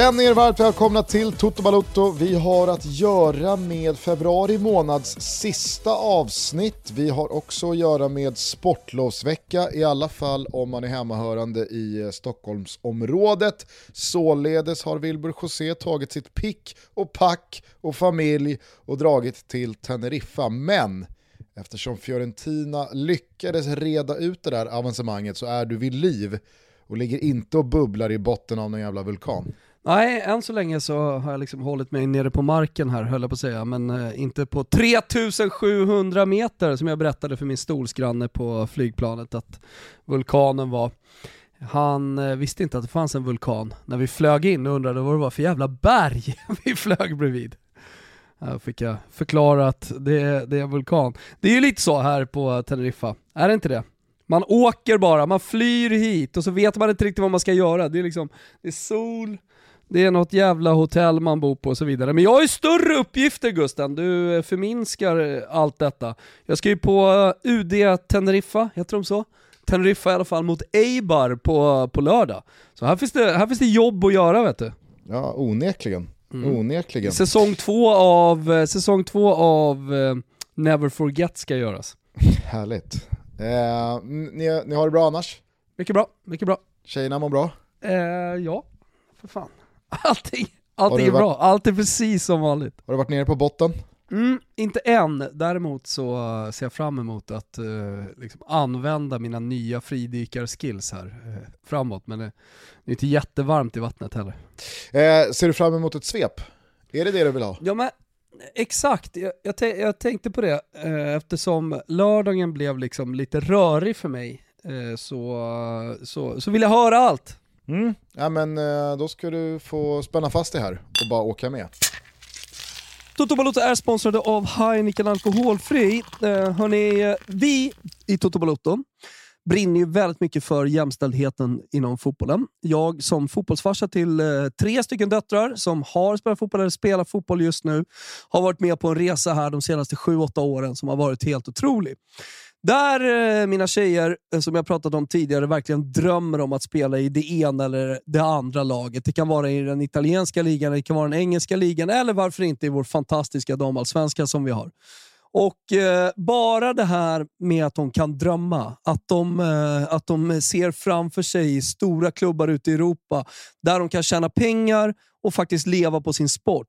Känn er varmt välkomna till Toto Balotto. Vi har att göra med februari månads sista avsnitt. Vi har också att göra med sportlovsvecka, i alla fall om man är hemmahörande i eh, Stockholmsområdet. Således har Wilbur José tagit sitt pick och pack och familj och dragit till Teneriffa. Men eftersom Fiorentina lyckades reda ut det där avancemanget så är du vid liv och ligger inte och bubblar i botten av någon jävla vulkan. Nej, än så länge så har jag liksom hållit mig nere på marken här, höll jag på att säga, men eh, inte på 3700 meter som jag berättade för min stolsgranne på flygplanet att vulkanen var. Han eh, visste inte att det fanns en vulkan när vi flög in och undrade vad det var för jävla berg vi flög bredvid. Här fick jag förklara att det det är en vulkan. Det är ju lite så här på Teneriffa, är det inte det? Man åker bara, man flyr hit och så vet man inte riktigt vad man ska göra. Det är liksom, det är sol, det är något jävla hotell man bor på och så vidare. Men jag har ju större uppgifter Gusten, du eh, förminskar allt detta. Jag ska ju på eh, UD Teneriffa, heter de så? Teneriffa i alla fall mot Eibar på, på lördag. Så här finns, det, här finns det jobb att göra vet du. Ja, onekligen. Onekligen. Säsong två av, eh, säsong två av eh, Never Forget ska göras. Härligt. Eh, ni, ni har det bra annars? Mycket bra, mycket bra. Tjejerna mår bra? Eh, ja, för fan. Allting, allting är varit- bra, allt är precis som vanligt. Har du varit nere på botten? Mm, inte än, däremot så eh, ser jag fram emot att eh, liksom använda mina nya fridykarskills här eh, framåt, men det, det är inte jättevarmt i vattnet heller. Eh, ser du fram emot ett svep? Är det det du vill ha? Ja men exakt, jag, jag, jag tänkte på det eh, eftersom lördagen blev liksom lite rörig för mig eh, så, så, så vill jag höra allt. Mm. Ja men eh, då ska du få spänna fast dig här och bara åka med. Toto Balotto är sponsrade av Heineken Alkoholfri. Eh, hörni, eh, vi i Toto Balotto brinner ju väldigt mycket för jämställdheten inom fotbollen. Jag som fotbollsfarsa till eh, tre stycken döttrar som har spelat fotboll eller spelar fotboll just nu har varit med på en resa här de senaste sju åtta åren som har varit helt otrolig. Där eh, mina tjejer, eh, som jag pratat om tidigare, verkligen drömmer om att spela i det ena eller det andra laget. Det kan vara i den italienska ligan, det kan vara den engelska ligan eller varför inte i vår fantastiska damallsvenska som vi har. Och eh, bara det här med att de kan drömma, att de, eh, att de ser framför sig stora klubbar ute i Europa där de kan tjäna pengar och faktiskt leva på sin sport.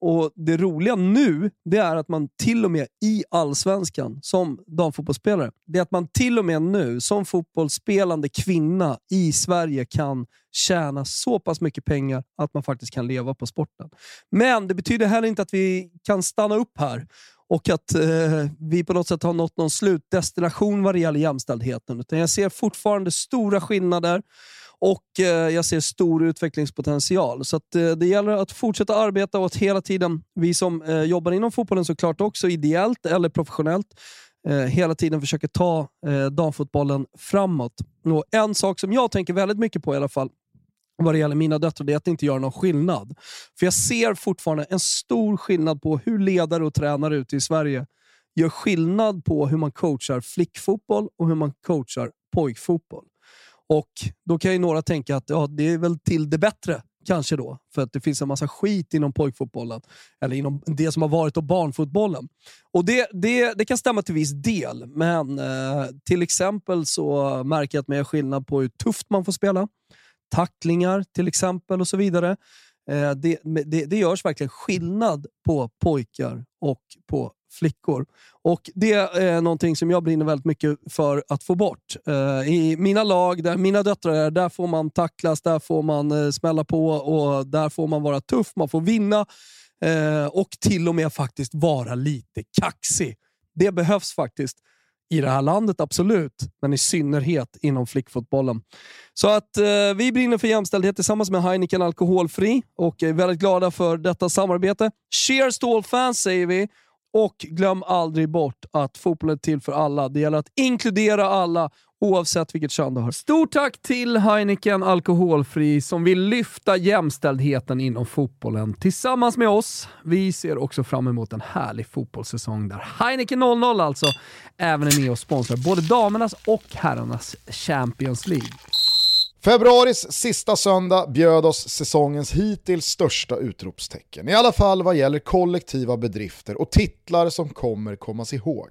Och Det roliga nu, det är att man till och med i allsvenskan som damfotbollsspelare, det är att man till och med nu som fotbollsspelande kvinna i Sverige kan tjäna så pass mycket pengar att man faktiskt kan leva på sporten. Men det betyder heller inte att vi kan stanna upp här och att eh, vi på något sätt har nått någon slutdestination vad det gäller jämställdheten. Utan jag ser fortfarande stora skillnader och eh, jag ser stor utvecklingspotential. Så att, eh, det gäller att fortsätta arbeta och att hela tiden, vi som eh, jobbar inom fotbollen såklart också, ideellt eller professionellt, eh, hela tiden försöker ta eh, damfotbollen framåt. Och en sak som jag tänker väldigt mycket på i alla fall, vad det gäller mina döttrar, det är att inte göra någon skillnad. För jag ser fortfarande en stor skillnad på hur ledare och tränare ute i Sverige gör skillnad på hur man coachar flickfotboll och hur man coachar pojkfotboll. Och Då kan ju några tänka att ja, det är väl till det bättre, kanske då. För att det finns en massa skit inom pojkfotbollen, eller inom det som har varit och barnfotbollen. Och det, det, det kan stämma till viss del, men eh, till exempel så märker jag att man gör skillnad på hur tufft man får spela, tacklingar till exempel och så vidare. Eh, det, det, det görs verkligen skillnad på pojkar och på flickor. Och Det är någonting som jag brinner väldigt mycket för att få bort. Eh, I mina lag, där mina döttrar är, där får man tacklas, där får man eh, smälla på och där får man vara tuff, man får vinna och till och med faktiskt vara lite kaxig. Det behövs faktiskt i det här landet, absolut, men i synnerhet inom flickfotbollen. Så att eh, vi brinner för jämställdhet tillsammans med Heineken Alkoholfri och är väldigt glada för detta samarbete. Cheers to all fans säger vi och glöm aldrig bort att fotbollen är till för alla. Det gäller att inkludera alla oavsett vilket kön du har. Stort tack till Heineken Alkoholfri som vill lyfta jämställdheten inom fotbollen tillsammans med oss. Vi ser också fram emot en härlig fotbollssäsong där Heineken 00 alltså även är med och sponsrar både damernas och herrarnas Champions League. Februaris sista söndag bjöd oss säsongens hittills största utropstecken. I alla fall vad gäller kollektiva bedrifter och titlar som kommer kommas ihåg.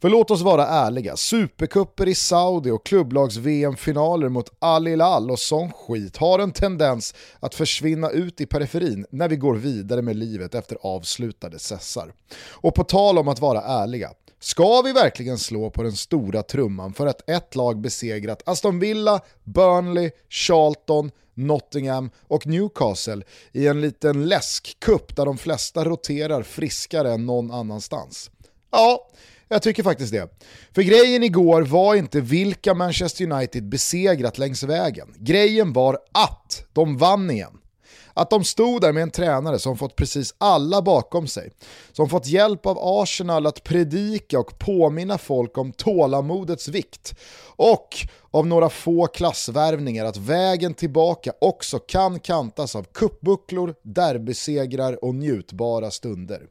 För låt oss vara ärliga, supercuper i Saudi och klubblags-VM-finaler mot Al Hilal och sån skit har en tendens att försvinna ut i periferin när vi går vidare med livet efter avslutade sessar. Och på tal om att vara ärliga, Ska vi verkligen slå på den stora trumman för att ett lag besegrat Aston Villa, Burnley, Charlton, Nottingham och Newcastle i en liten läskkupp där de flesta roterar friskare än någon annanstans? Ja, jag tycker faktiskt det. För grejen igår var inte vilka Manchester United besegrat längs vägen. Grejen var att de vann igen. Att de stod där med en tränare som fått precis alla bakom sig, som fått hjälp av Arsenal att predika och påminna folk om tålamodets vikt och av några få klassvärvningar att vägen tillbaka också kan kantas av kuppbucklor, derbysegrar och njutbara stunder.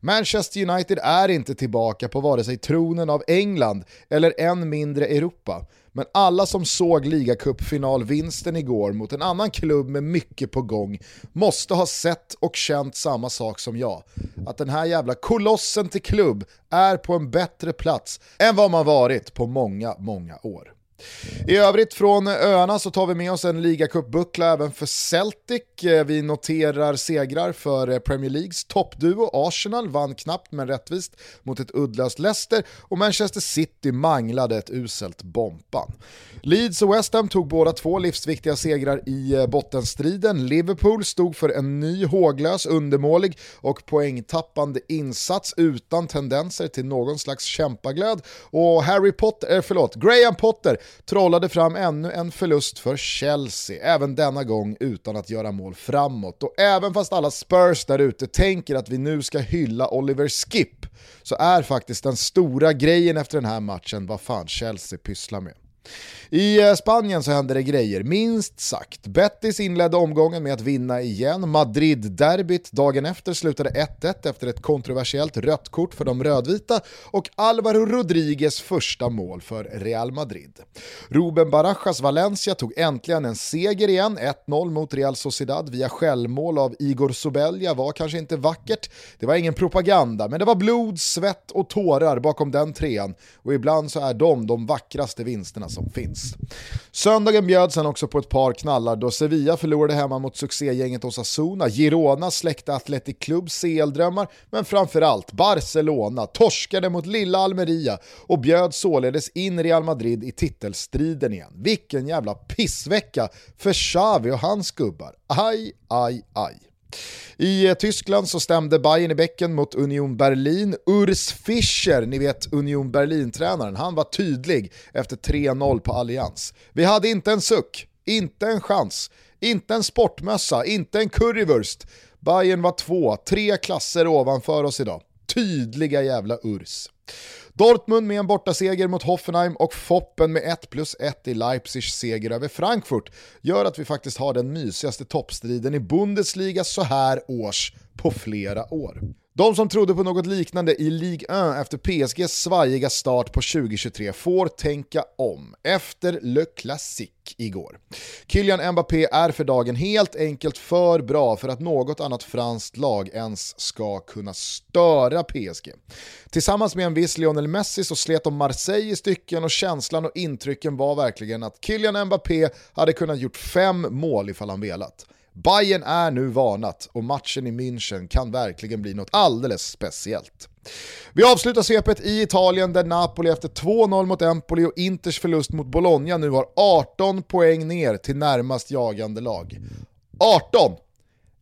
Manchester United är inte tillbaka på vare sig tronen av England eller än mindre Europa. Men alla som såg ligacupfinalvinsten igår mot en annan klubb med mycket på gång måste ha sett och känt samma sak som jag. Att den här jävla kolossen till klubb är på en bättre plats än vad man varit på många, många år. I övrigt från öarna så tar vi med oss en ligacupbuckla även för Celtic. Eh, vi noterar segrar för eh, Premier Leagues toppduo Arsenal, vann knappt men rättvist mot ett uddlöst Leicester och Manchester City manglade ett uselt Bompan. Leeds och West Ham tog båda två livsviktiga segrar i eh, bottenstriden. Liverpool stod för en ny håglös, undermålig och poängtappande insats utan tendenser till någon slags kämpaglöd och Harry Potter, förlåt, Graham Potter trollade fram ännu en förlust för Chelsea, även denna gång utan att göra mål framåt. Och även fast alla Spurs där ute tänker att vi nu ska hylla Oliver Skip, så är faktiskt den stora grejen efter den här matchen vad fan Chelsea pysslar med. I eh, Spanien så hände det grejer, minst sagt. Betis inledde omgången med att vinna igen. Madrid-derbyt dagen efter slutade 1-1 efter ett kontroversiellt rött kort för de rödvita och Alvaro Rodriguez första mål för Real Madrid. Ruben Barajas Valencia tog äntligen en seger igen. 1-0 mot Real Sociedad via självmål av Igor Sobelja var kanske inte vackert. Det var ingen propaganda, men det var blod, svett och tårar bakom den trean och ibland så är de de vackraste vinsterna som finns. Söndagen bjöd sen också på ett par knallar då Sevilla förlorade hemma mot succégänget Osasuna, Girona släckte Athletic Clubs CL-drömmar, men framförallt Barcelona torskade mot lilla Almeria och bjöd således in Real Madrid i titelstriden igen. Vilken jävla pissvecka för Xavi och hans gubbar. Aj, aj, aj. I eh, Tyskland så stämde Bayern i bäcken mot Union Berlin. Urs Fischer, ni vet Union Berlin-tränaren, han var tydlig efter 3-0 på Allians. Vi hade inte en suck, inte en chans, inte en sportmössa, inte en currywurst. Bayern var två, tre klasser ovanför oss idag. Tydliga jävla Urs. Dortmund med en bortaseger mot Hoffenheim och Foppen med 1 plus 1 i Leipzigs seger över Frankfurt gör att vi faktiskt har den mysigaste toppstriden i Bundesliga så här års på flera år. De som trodde på något liknande i Ligue 1 efter PSGs svajiga start på 2023 får tänka om efter Le Classique igår. Kylian Mbappé är för dagen helt enkelt för bra för att något annat franskt lag ens ska kunna störa PSG. Tillsammans med en viss Lionel Messi så slet de Marseille i stycken och känslan och intrycken var verkligen att Kylian Mbappé hade kunnat gjort fem mål ifall han velat. Bayern är nu varnat och matchen i München kan verkligen bli något alldeles speciellt. Vi avslutar svepet i Italien där Napoli efter 2-0 mot Empoli och Inters förlust mot Bologna nu har 18 poäng ner till närmast jagande lag. 18!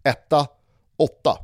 Etta, 8.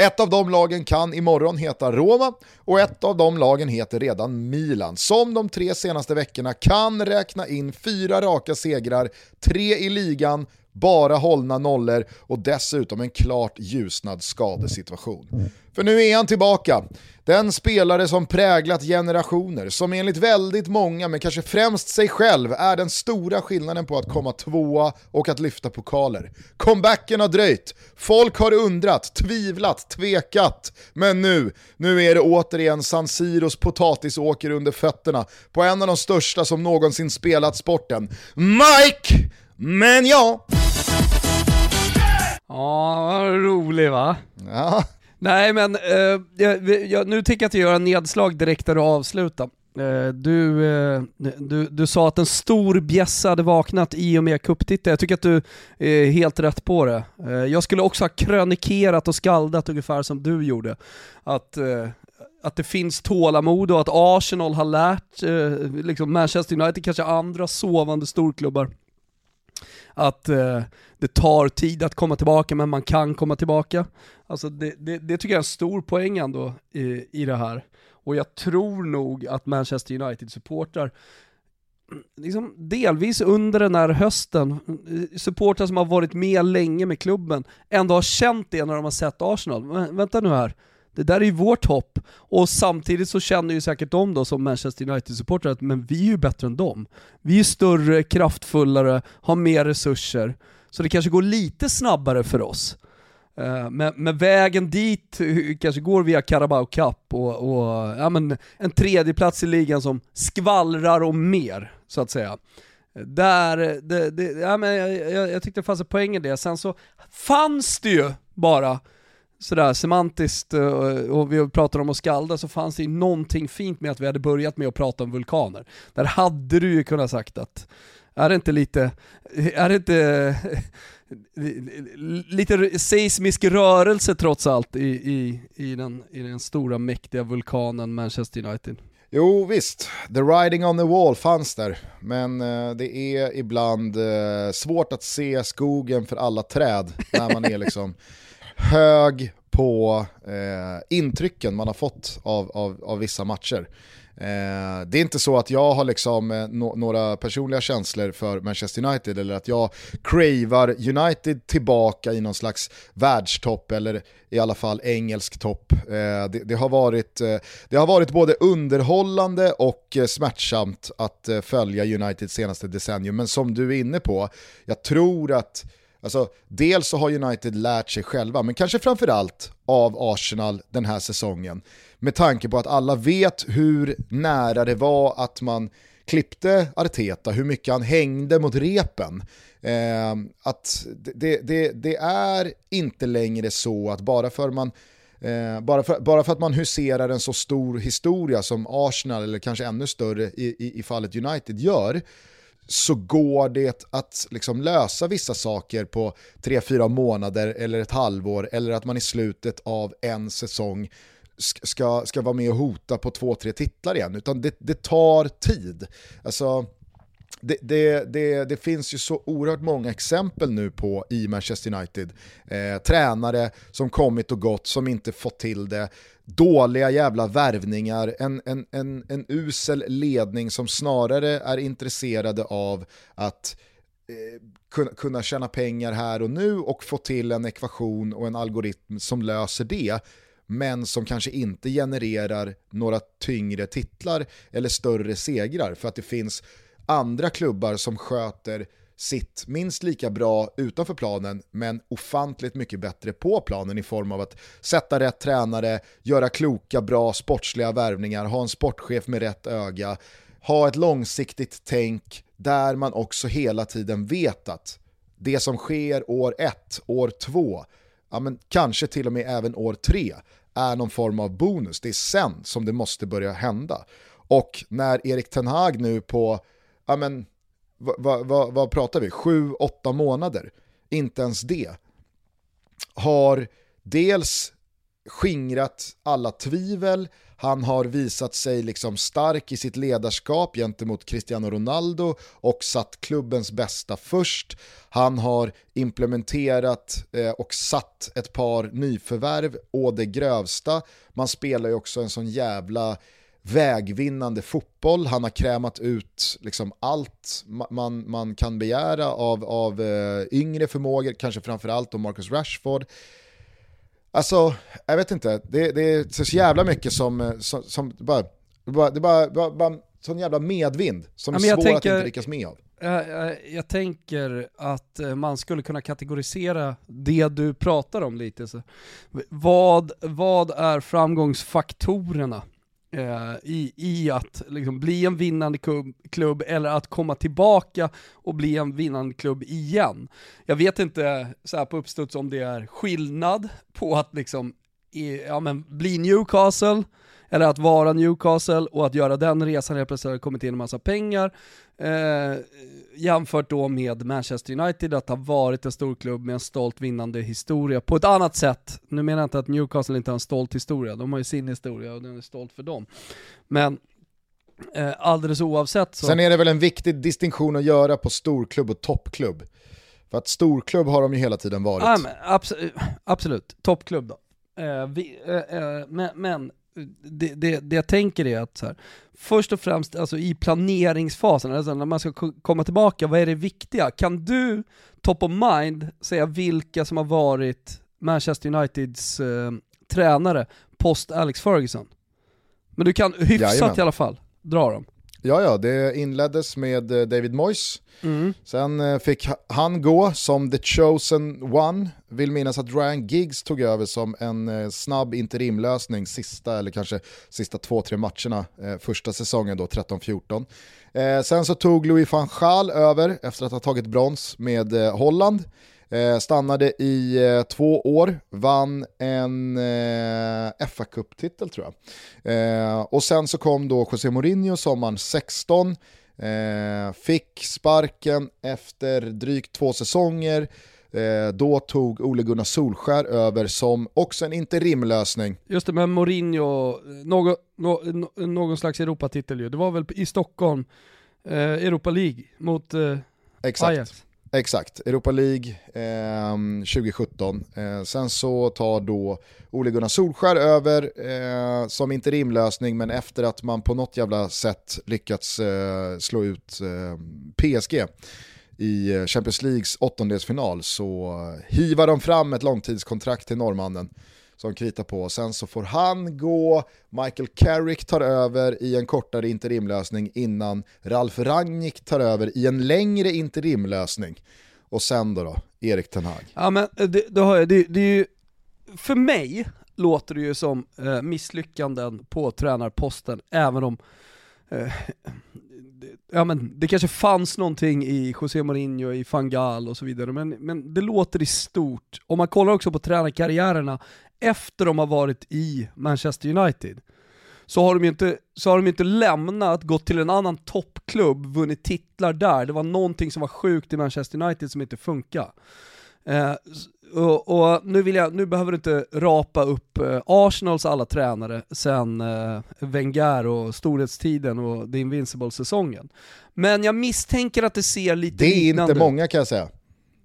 Ett av de lagen kan imorgon heta Roma och ett av de lagen heter redan Milan som de tre senaste veckorna kan räkna in fyra raka segrar, tre i ligan, bara hållna nollor och dessutom en klart ljusnad skadesituation. För nu är han tillbaka. Den spelare som präglat generationer, som enligt väldigt många, men kanske främst sig själv, är den stora skillnaden på att komma tvåa och att lyfta pokaler. Comebacken har dröjt, folk har undrat, tvivlat, tvekat, men nu, nu är det återigen San Siros potatisåker under fötterna på en av de största som någonsin spelat sporten. Mike! Men ja! Ja, rolig va? Ja. Nej men, eh, jag, jag, nu tänker jag inte göra nedslag direkt där du avslutar. Eh, du, eh, du, du sa att en stor bjässe hade vaknat i och med cuptiteln. Jag tycker att du är helt rätt på det. Eh, jag skulle också ha krönikerat och skaldat ungefär som du gjorde. Att, eh, att det finns tålamod och att Arsenal har lärt eh, liksom Manchester United, kanske andra sovande storklubbar, att eh, det tar tid att komma tillbaka men man kan komma tillbaka. Alltså det, det, det tycker jag är en stor poäng ändå i, i det här. Och jag tror nog att Manchester United-supportrar liksom delvis under den här hösten, supportrar som har varit med länge med klubben, ändå har känt det när de har sett Arsenal. Men, vänta nu här, det där är ju vårt hopp. Och samtidigt så känner ju säkert de då som Manchester United-supportrar att men vi är ju bättre än dem. Vi är större, kraftfullare, har mer resurser. Så det kanske går lite snabbare för oss. Eh, men, men, vägen dit kanske går via Carabao Cup och, och ja, men en tredjeplats i ligan som skvallrar om mer, så att säga. Där, det, det, ja, men jag, jag, jag tyckte det fanns en poäng i det. Sen så fanns det ju bara sådär semantiskt eh, och vi pratade om att skalda så fanns det ju någonting fint med att vi hade börjat med att prata om vulkaner. Där hade du ju kunnat sagt att, är det inte lite, är det inte lite seismisk rörelse trots allt i, i, i, den, i den stora mäktiga vulkanen Manchester United? Jo visst, the riding on the wall fanns där, men eh, det är ibland eh, svårt att se skogen för alla träd när man är liksom hög på eh, intrycken man har fått av, av, av vissa matcher. Eh, det är inte så att jag har liksom, eh, no några personliga känslor för Manchester United eller att jag cravar United tillbaka i någon slags världstopp eller i alla fall engelsk topp. Eh, det, det, har varit, eh, det har varit både underhållande och eh, smärtsamt att eh, följa United senaste decennium, men som du är inne på, jag tror att Alltså, dels så har United lärt sig själva, men kanske framförallt av Arsenal den här säsongen. Med tanke på att alla vet hur nära det var att man klippte Arteta, hur mycket han hängde mot repen. Eh, att det, det, det, är inte längre så att bara för, man, eh, bara, för, bara för att man huserar en så stor historia som Arsenal, eller kanske ännu större i, i, i fallet United gör, så går det att liksom lösa vissa saker på 3-4 månader eller ett halvår eller att man i slutet av en säsong ska, ska vara med och hota på 2-3 titlar igen, utan det, det tar tid. Alltså, det, det, det, det, finns ju så oerhört många exempel nu på i Manchester United. Eh, tränare som kommit och gått, som inte fått till det. Dåliga jävla värvningar, en, en, en, en usel ledning som snarare är intresserade av att eh, kunna, kunna tjäna pengar här och nu och få till en ekvation och en algoritm som löser det men som kanske inte genererar några tyngre titlar eller större segrar för att det finns andra klubbar som sköter sitt minst lika bra utanför planen men ofantligt mycket bättre på planen i form av att sätta rätt tränare, göra kloka, bra sportsliga värvningar, ha en sportchef med rätt öga, ha ett långsiktigt tänk där man också hela tiden vet att det som sker år ett, år två, ja men kanske till och med även år tre är någon form av bonus. Det är sen som det måste börja hända. Och när Erik Ten Hag nu på ja men, vad, vad, vad pratar vi, sju, åtta månader, inte ens det, har dels skingrat alla tvivel, han har visat sig liksom stark i sitt ledarskap gentemot Cristiano Ronaldo och satt klubbens bästa först. Han har implementerat eh, och satt ett par nyförvärv å det grövsta. Man spelar ju också en sån jävla vägvinnande fotboll. Han har krämat ut liksom allt man, man kan begära av, av uh, yngre förmågor, kanske framförallt om Marcus Rashford. Alltså, jag vet inte. Det, det är så jävla mycket som, som, som bara, bara, det är bara, bara, bara sån jävla medvind som ja, är svår tänker, att inte lyckas med av. Jag, jag, jag, tänker att eh, man skulle kunna kategorisera det du pratar om lite. Så. Vad, vad är framgångsfaktorerna eh, i, i att liksom bli en vinnande klubb, klubb, eller att komma tillbaka och bli en vinnande klubb igen? Jag vet inte så här på uppstuds om det är skillnad på att liksom, i, ja, men, bli Newcastle, eller att vara Newcastle och att göra den resan helt plötsligt har kommit in en massa pengar. Eh, jämfört då med Manchester United, att ha varit en stor klubb med en stolt vinnande historia på ett annat sätt. Nu menar jag inte att Newcastle inte har en stolt historia, de har ju sin historia och den är stolt för dem. Men eh, alldeles oavsett så... Sen är det väl en viktig distinktion att göra på storklubb och toppklubb. För att storklubb har de ju hela tiden varit. Ja, men, abs absolut, toppklubb då. Eh, vi, eh, eh men, men det, det, det jag tänker är att så här, först och främst alltså i planeringsfasen, alltså när man ska komma tillbaka, vad är det viktiga? Kan du, top of mind, säga vilka som har varit Manchester Uniteds eh, tränare post Alex Ferguson? Men du kan hyfsat Jajamän. i alla fall dra dem. Ja, ja, det inleddes med eh, David Moyes. Mm. Sen eh, fick han gå som the chosen one. Vill minnas att Ryan Giggs tog över som en eh, snabb interimlösning sista, eller kanske sista två, tre matcherna första säsongen då, 13-14. Sen så tog Louis van Gaal över efter att ha tagit brons med Holland. Eh, stannade i eh, två år, vann en eh, fa Cup-titel tror jag. Eh, och sen så kom då José Mourinho sommaren 16, eh, fick sparken efter drygt två säsonger. Eh, då tog Ole Gunnar Solskär över som också en interimlösning. Just det, men Mourinho, någon, någon slags Europatitel ju. Det var väl i Stockholm, Europa League mot Exakt. Ajax. Exakt, Europa League eh, 2017. Eh, sen så tar då Ole Gunnar Solskär över eh, som interimlösning men efter att man på något jävla sätt lyckats eh, slå ut eh, PSG i eh, Champions Leagues åttondelsfinal så hivar de fram ett långtidskontrakt till norrmannen som kritar på. Sen så får han gå, Michael Carrick tar över i en kortare interimlösning innan Ralf Rangnick tar över i en längre interimlösning. Och sen då, då Erik Ten Hag. Ja men eh, det, det, har jag, det, det är ju, för mig låter det ju som eh, misslyckanden på tränarposten, även om eh, ja men det kanske fanns någonting i José Mourinho, i Fangal och så vidare, men, men det låter i stort. Om man kollar också på tränarkarriärerna efter de har varit i Manchester United, så har de inte, så har de inte lämnat, gått till en annan toppklubb, vunnit titlar där. Det var någonting som var sjukt i Manchester United som inte funkar. Eh, och, och, nu, jag, nu behöver du inte rapa upp eh, Arsenals alla tränare sen eh, Wenger och storhetstiden och The Invincible-säsongen. Men jag misstänker att det ser lite Det är inte många kan jag säga.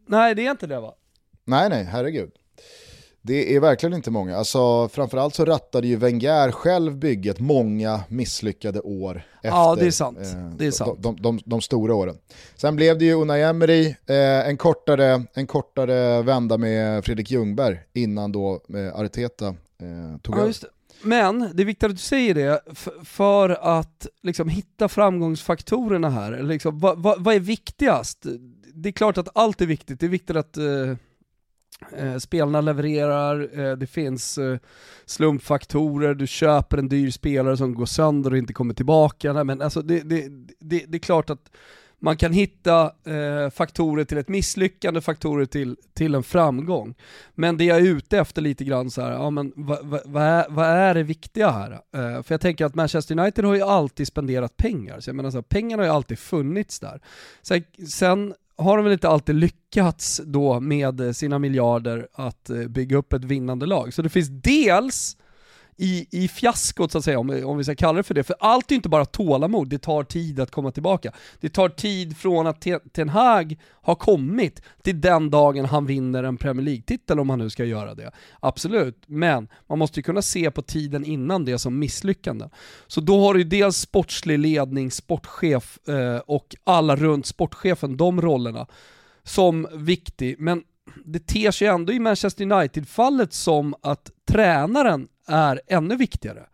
Nej, det är inte det va? Nej, nej, herregud. Det är verkligen inte många. Alltså, framförallt så rattade ju Wenger själv bygget många misslyckade år efter ja, det är sant. Eh, det är sant. De, de, de, stora åren. Sen blev det ju Unai Emery, eh, en, kortare, en kortare vända med Fredrik Ljungberg innan då eh, Arteta tog ja, över. Men det är viktigt att du säger det, för att liksom hitta framgångsfaktorerna här. Liksom, vad, vad, vad, är viktigast? Det är klart att allt är viktigt, det är viktigt att eh, Eh, spelarna levererar, eh, det finns eh, slumpfaktorer, du köper en dyr spelare som går sönder och inte kommer tillbaka. Nej, men alltså det, det, det, det är klart att man kan hitta eh, faktorer till ett misslyckande, faktorer till, till en framgång. Men det jag är ute efter lite grann så här, ja men vad va, va är, va är det viktiga här? Eh, för jag tänker att Manchester United har ju alltid spenderat pengar, så jag menar så här, pengarna har ju alltid funnits där. Sen, sen har de väl inte alltid lyckats då med sina miljarder att eh, bygga upp ett vinnande lag. Så det finns dels i, i fiaskot så att säga, om, om vi ska kalla det för det. För allt är inte bara tålamod, det tar tid att komma tillbaka. Det tar tid från att Ten Hag har kommit till den dagen han vinner en Premier League-titel om han nu ska göra det. Absolut, men man måste ju kunna se på tiden innan det som misslyckande. Så då har du ju dels sportslig ledning, sportchef eh, och alla runt sportchefen, de rollerna, som viktig. Men det ter sig ändå i Manchester United-fallet som att tränaren är ännu viktigare.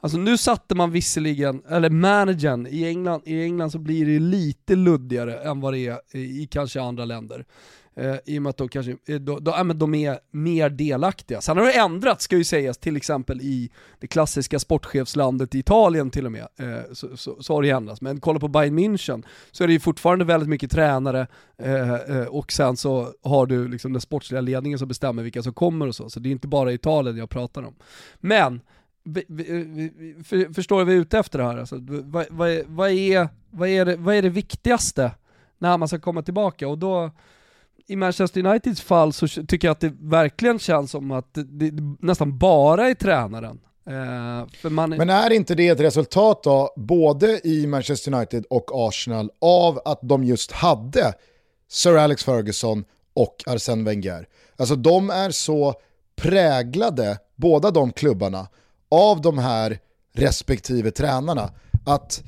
Alltså nu satte man visserligen, eller managern, i England, i England så blir det lite luddigare än vad det är i kanske andra länder. Eh, I och med att de, kanske, eh, då, då, äh, men de är mer delaktiga. Sen har det ändrats ska ju sägas, till exempel i det klassiska sportchefslandet i Italien till och med, eh, så, så, så, har det ändrats. Men kolla på Bayern München så är det ju fortfarande väldigt mycket tränare eh, eh och sen så har du liksom den sportsliga ledningen som bestämmer vilka som kommer och så. Så det är inte bara Italien jag pratar om. Men förstår du vad vi är ute efter här? Alltså, vad, vad, vad, är, vad, är det, vad är det viktigaste när man ska komma tillbaka? Och då, i Manchester Uniteds fall så tycker jag att det verkligen känns som att det, det nästan bara är tränaren. Eh, man... Men är inte det ett resultat då, både i Manchester United och Arsenal, av att de just hade Sir Alex Ferguson och Arsène Wenger? Alltså de är så präglade, båda de klubbarna, av de här respektive tränarna. Att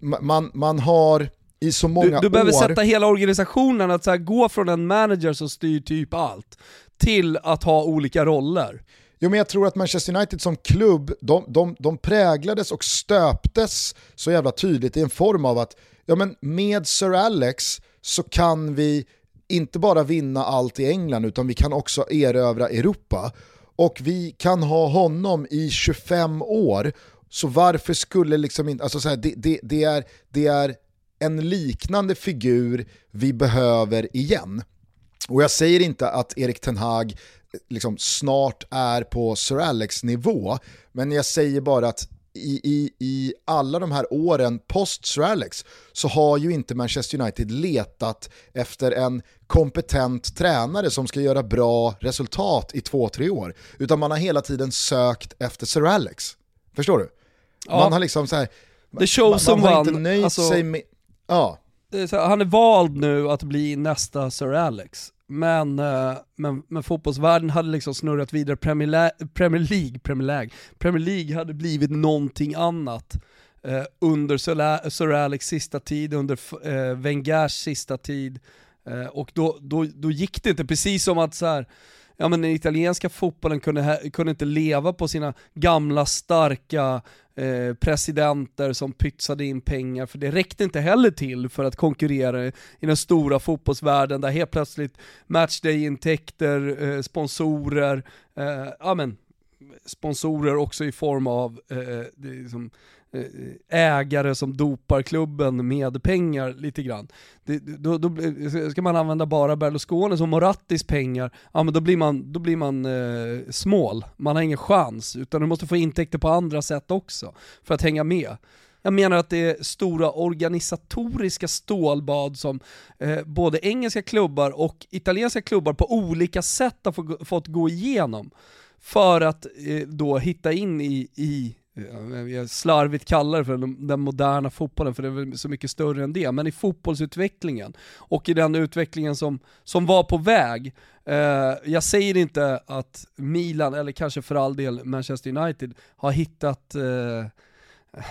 man, man har i så många du, du år... behöver sätta hela organisationen att så här, gå från en manager som styr typ allt, till att ha olika roller. Jo men jag tror att Manchester United som klubb, de, de, de präglades och stöptes så jävla tydligt i en form av att ja, men med Sir Alex så kan vi inte bara vinna allt i England utan vi kan också erövra Europa och vi kan ha honom i 25 år, så varför skulle liksom inte, alltså så här, det, det, det, är, det är en liknande figur vi behöver igen. Och jag säger inte att Erik Ten Hag liksom snart är på Sir Alex nivå, men jag säger bara att i, i, i alla de här åren post Sir Alex så har ju inte Manchester United letat efter en kompetent tränare som ska göra bra resultat i två, tre år. Utan man har hela tiden sökt efter Sir Alex. Förstår du? Ja. Man har liksom så här, The show man, man har inte nöjt alltså, sig med... Ja. Han är vald nu att bli nästa Sir Alex. Men, eh, men, men fotbollsvärlden hade liksom snurrat vidare, Premier, La Premier League, Premier League, Premier League hade blivit någonting annat eh, under Sir Alex sista tid, under eh, Wengers sista tid. Eh, och då, då, då gick det inte, precis som att så här, ja men den italienska fotbollen kunde, kunde inte leva på sina gamla starka eh, presidenter som pytsade in pengar, för det räckte inte heller till för att konkurrera i den stora fotbollsvärlden där helt plötsligt matchday-intäkter, eh, sponsorer, eh, ja men sponsorer också i form av eh, liksom, Eh, ägare som dopar klubben med pengar lite grann. Det, då, då, ska man använda bara Berlusconi som Morattis pengar, ja men då blir man, då blir man eh, smål. Man har ingen chans, utan du måste få intäkter på andra sätt också för att hänga med. Jag menar att det är stora organisatoriska stålbad som eh, både engelska klubbar och italienska klubbar på olika sätt har fått gå igenom för att eh, då hitta in i, i jag slarvigt kallar det för den moderna fotbollen, för det är väl så mycket större än det, men i fotbollsutvecklingen och i den utvecklingen som, som var på väg. Eh, jag säger inte att Milan, eller kanske för all del Manchester United, har hittat eh, eh,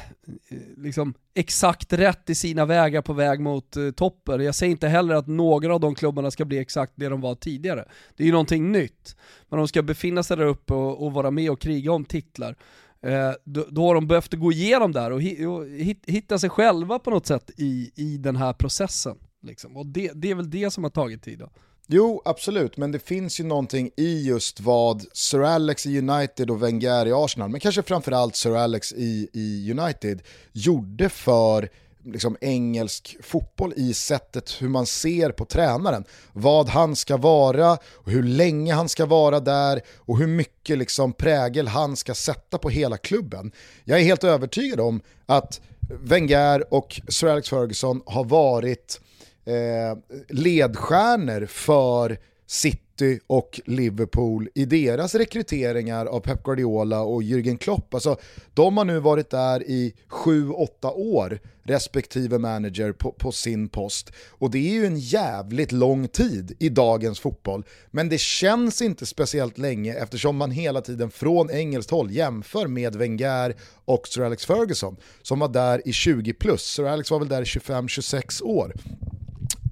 liksom exakt rätt i sina vägar på väg mot eh, toppen. Jag säger inte heller att några av de klubbarna ska bli exakt det de var tidigare. Det är ju någonting nytt. Men de ska befinna sig där uppe och, och vara med och kriga om titlar. Eh, då, då, har de behövt gå igenom där och, hi, och hitta sig själva på något sätt i, i den här processen. Liksom. Och det, det är väl det som har tagit tid då. Jo, absolut, men det finns ju någonting i just vad Sir Alex i United och Wenger i Arsenal, men kanske framförallt Sir Alex i, i United, gjorde för liksom engelsk fotboll i sättet hur man ser på tränaren. Vad han ska vara, och hur länge han ska vara där och hur mycket liksom prägel han ska sätta på hela klubben. Jag är helt övertygad om att Wenger och Sir Alex Ferguson har varit eh, ledstjärnor för sitt City och Liverpool i deras rekryteringar av Pep Guardiola och Jürgen Klopp. Alltså, de har nu varit där i 7-8 år respektive manager på, på, sin post. Och det är ju en jävligt lång tid i dagens fotboll. Men det känns inte speciellt länge eftersom man hela tiden från engelskt håll jämför med Wenger och Sir Alex Ferguson som var där i 20 plus. Sir Alex var väl där i 25-26 år.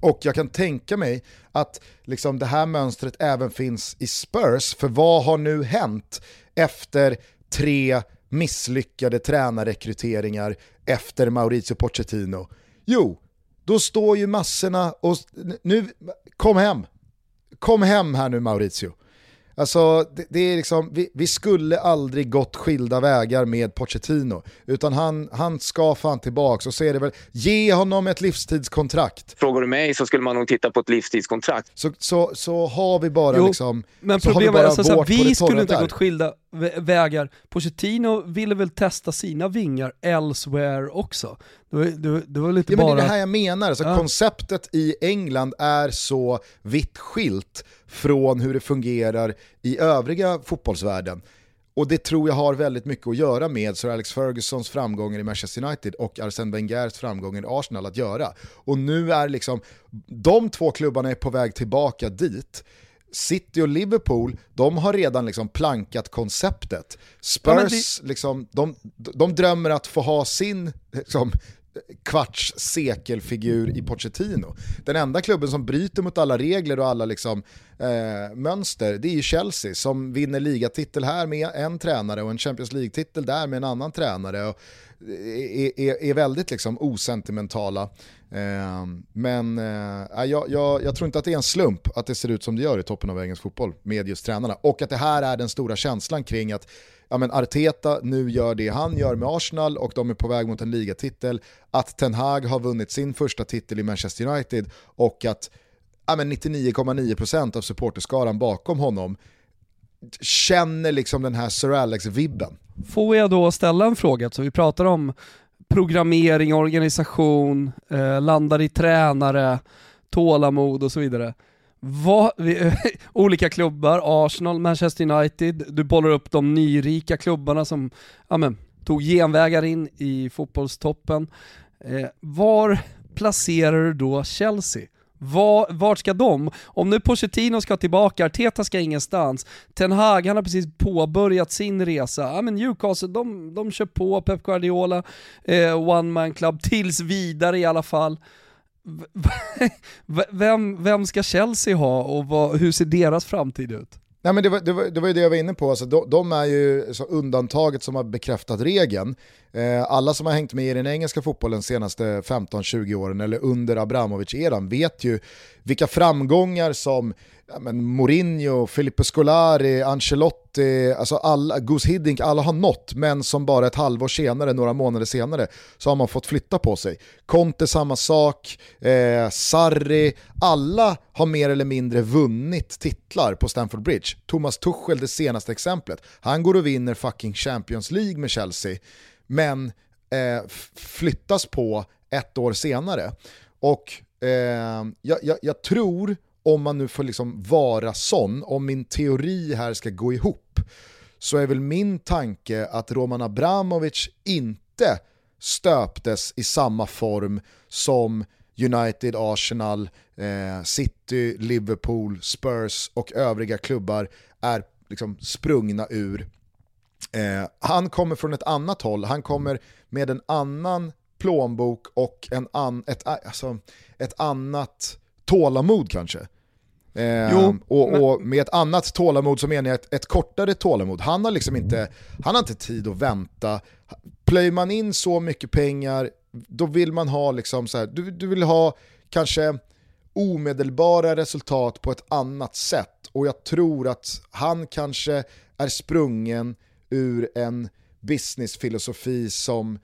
Och jag kan tänka mig att liksom det här mönstret även finns i Spurs, för vad har nu hänt efter tre misslyckade tränarrekryteringar efter Maurizio Pochettino? Jo, då står ju massorna och nu, kom hem, kom hem här nu Maurizio. Alltså, det, det, är liksom, vi, vi, skulle aldrig gått skilda vägar med Pochettino, utan han, han ska fan tillbaka och så är det väl, ge honom ett livstidskontrakt. Frågar du mig så skulle man nog titta på ett livstidskontrakt. Så, så, så har vi bara jo, liksom, men problemet är alltså, vi skulle inte ha gått skilda vägar. Pochettino ville väl testa sina vingar elsewhere också. Det var, det, det var lite ja, bara... Men det är det här jag menar, alltså, ja. konceptet i England är så vitt skilt från hur det fungerar i övriga fotbollsvärlden. Och det tror jag har väldigt mycket att göra med Sir Alex Fergusons framgångar i Manchester United och Arsene Wengers framgångar i Arsenal att göra. Och nu är liksom, de två klubbarna är på väg tillbaka dit. City och Liverpool, de har redan liksom plankat konceptet. Spurs, ja, det... liksom, de, de drömmer att få ha sin liksom, kvarts sekelfigur i Pochettino. Den enda klubben som bryter mot alla regler och alla liksom, eh, mönster, det är ju Chelsea som vinner ligatitel här med en tränare och en Champions League-titel där med en annan tränare. Och eh, är, är, är väldigt liksom osentimentala. Eh, men eh, jag, jag, jag, tror inte att det är en slump att det ser ut som det gör i toppen av engelsk fotboll med just tränarna. Och att det här är den stora känslan kring att ja, men Arteta nu gör det han gör med Arsenal och de är på väg mot en ligatitel. Att Ten Hag har vunnit sin första titel i Manchester United och att 99,9% av supporterskaran bakom honom känner liksom den här Sir Alex-vibben. Får jag då ställa en fråga? Så vi pratar om programmering, organisation, eh, landar i tränare, tålamod och så vidare. Vad, vi, olika klubbar, Arsenal, Manchester United, du bollar upp de nyrika klubbarna som amen, tog genvägar in i fotbollstoppen. Eh, var placerar du då Chelsea? Var, vart ska de? Om nu Pochettino ska tillbaka, Arteta ska ingenstans, Ten Hag han har precis påbörjat sin resa, ja men Newcastle de, de kör på, Pep Guardiola, eh, One Man Club, tills vidare i alla fall. vem, vem ska Chelsea ha och vad, hur ser deras framtid ut? Nej, men det, var, det, var, det var ju det jag var inne på, alltså, de, de är ju så undantaget som har bekräftat regeln. Eh, alla som har hängt med i den engelska fotbollen de senaste 15-20 åren, eller under Abramovic-eran, vet ju vilka framgångar som ja, men Mourinho, Filippo Scolari, Ancelotti, alltså alla, Gus Hiddink, alla har nått, men som bara ett halvår senare, några månader senare, så har man fått flytta på sig. Conte samma sak, eh, Sarri, alla har mer eller mindre vunnit titlar på Stamford Bridge. Thomas Tuchel det senaste exemplet, han går och vinner fucking Champions League med Chelsea, men eh, flyttas på ett år senare. Och Ehm, jag, jag, jag tror om man nu får liksom vara sån, om min teori här ska gå ihop, så är väl min tanke att Roman Abramovic inte stöptes i samma form som United, Arsenal, eh, City, Liverpool, Spurs och övriga klubbar är liksom sprungna ur. Eh, han kommer från ett annat håll, han kommer med en annan plånbok och en an, ett, alltså, ett annat tålamod kanske. Eh, jo, och, men... och, med ett annat tålamod så menar jag ett, ett, kortare tålamod. Han har liksom inte, han har inte tid att vänta. Plöjer man in så mycket pengar, då vill man ha liksom så här, du, du vill ha kanske omedelbara resultat på ett annat sätt. Och jag tror att han kanske är sprungen ur en businessfilosofi som,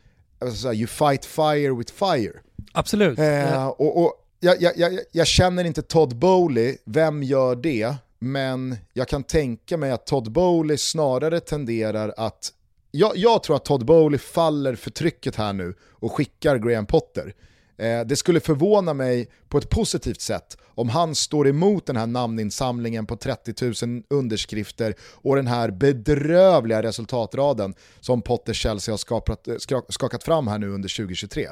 säga, you fight fire with fire. Absolut. Eh, och, och jag, jag, jag, jag, känner inte Todd Bowley, vem gör det? Men jag kan tänka mig att Todd Bowley snarare tenderar att... Jag, jag tror att Todd Bowley faller för trycket här nu och skickar Graham Potter. Eh, det skulle förvåna mig på ett positivt sätt om han står emot den här namninsamlingen på 30 000 underskrifter och den här bedrövliga resultatraden som Potter Chelsea har skapat, skakat fram här nu under 2023.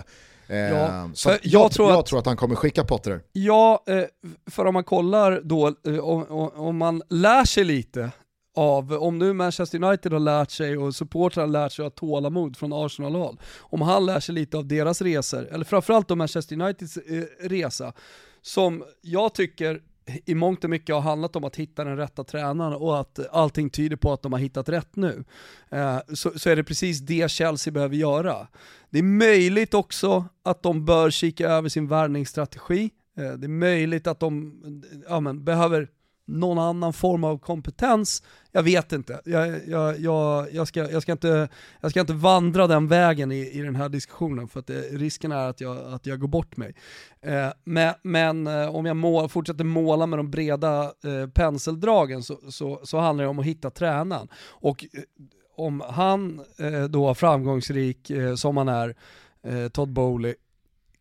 Eh, ja, så jag, jag, tror att, jag, tror att, han kommer skicka Potter. Ja, eh, för om man kollar då, eh, om, om man lär sig lite av, om nu Manchester United har lärt sig och supportrarna har lärt sig att ha tålamod från Arsenal-håll, om han lär sig lite av deras resor, eller framförallt då Manchester Uniteds eh, resa, som jag tycker i mångt och mycket har handlat om att hitta den rätta tränaren och att allting tyder på att de har hittat rätt nu. Eh, så, så, är det precis det Chelsea behöver göra. Det är möjligt också att de bör kika över sin värvningsstrategi. Eh, det är möjligt att de ja, men, behöver någon annan form av kompetens. Jag vet inte. Jag, jag, jag, jag, ska, jag, ska, inte, jag ska inte vandra den vägen i, i den här diskussionen för att det, risken är att jag, att jag går bort mig. Eh, men, men eh, om jag må, fortsätter måla med de breda eh, penseldragen så, så, så, handlar det om att hitta tränaren. Och eh, om han eh, då framgångsrik eh, som han är, eh, Todd Bowley,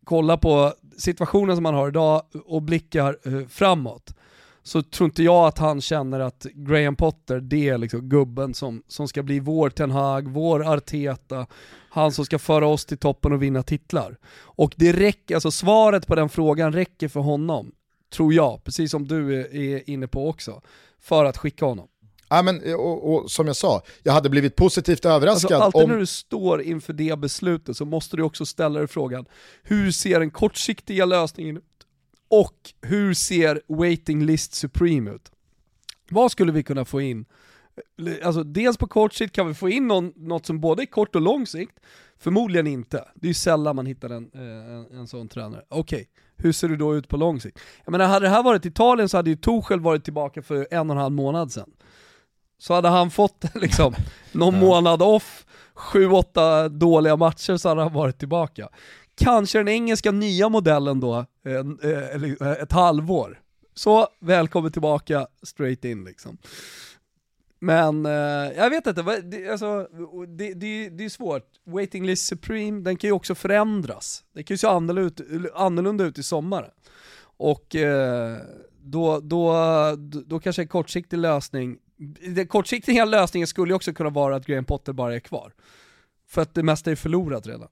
kolla på situationen som han har idag och blickar eh, framåt så tror inte jag att han känner att Graham Potter, det är liksom gubben som, som ska bli vår Ten Hag, vår Arteta, han som ska föra oss till toppen och vinna titlar. Och det räcker, alltså svaret på den frågan räcker för honom, tror jag, precis som du är, är inne på också, för att skicka honom. Ja, men, och, och, som jag sa, jag hade blivit positivt överraskad. Alltså, alltid om... när du står inför det beslutet så måste du också ställa dig frågan, hur ser den kortsiktiga lösningen och hur ser waiting list supreme ut? Vad skulle vi kunna få in? Alltså dels på kort sikt kan vi få in någon, något som både är kort och lång sikt, förmodligen inte. Det är ju sällan man hittar en, eh, en, en sån tränare. Okej, okay. hur ser det då ut på lång sikt? Jag menar, hade det här varit Italien så hade ju Torshäll varit tillbaka för en och en halv månad sedan. Så hade han fått liksom någon månad off, sju, åtta dåliga matcher så hade han varit tillbaka kanske den engelska nya modellen då, eh, eh, ett halvår. Så välkommen tillbaka straight in liksom. Men eh, jag vet inte, det, alltså, det, det, det är svårt. Waiting list supreme, den kan ju också förändras. Det kan ju se annorlunda ut, annorlunda ut i sommar. Och eh, då, då, då kanske en kortsiktig lösning, den kortsiktiga lösningen skulle ju också kunna vara att Graham Potter bara är kvar. För att det mesta är förlorat redan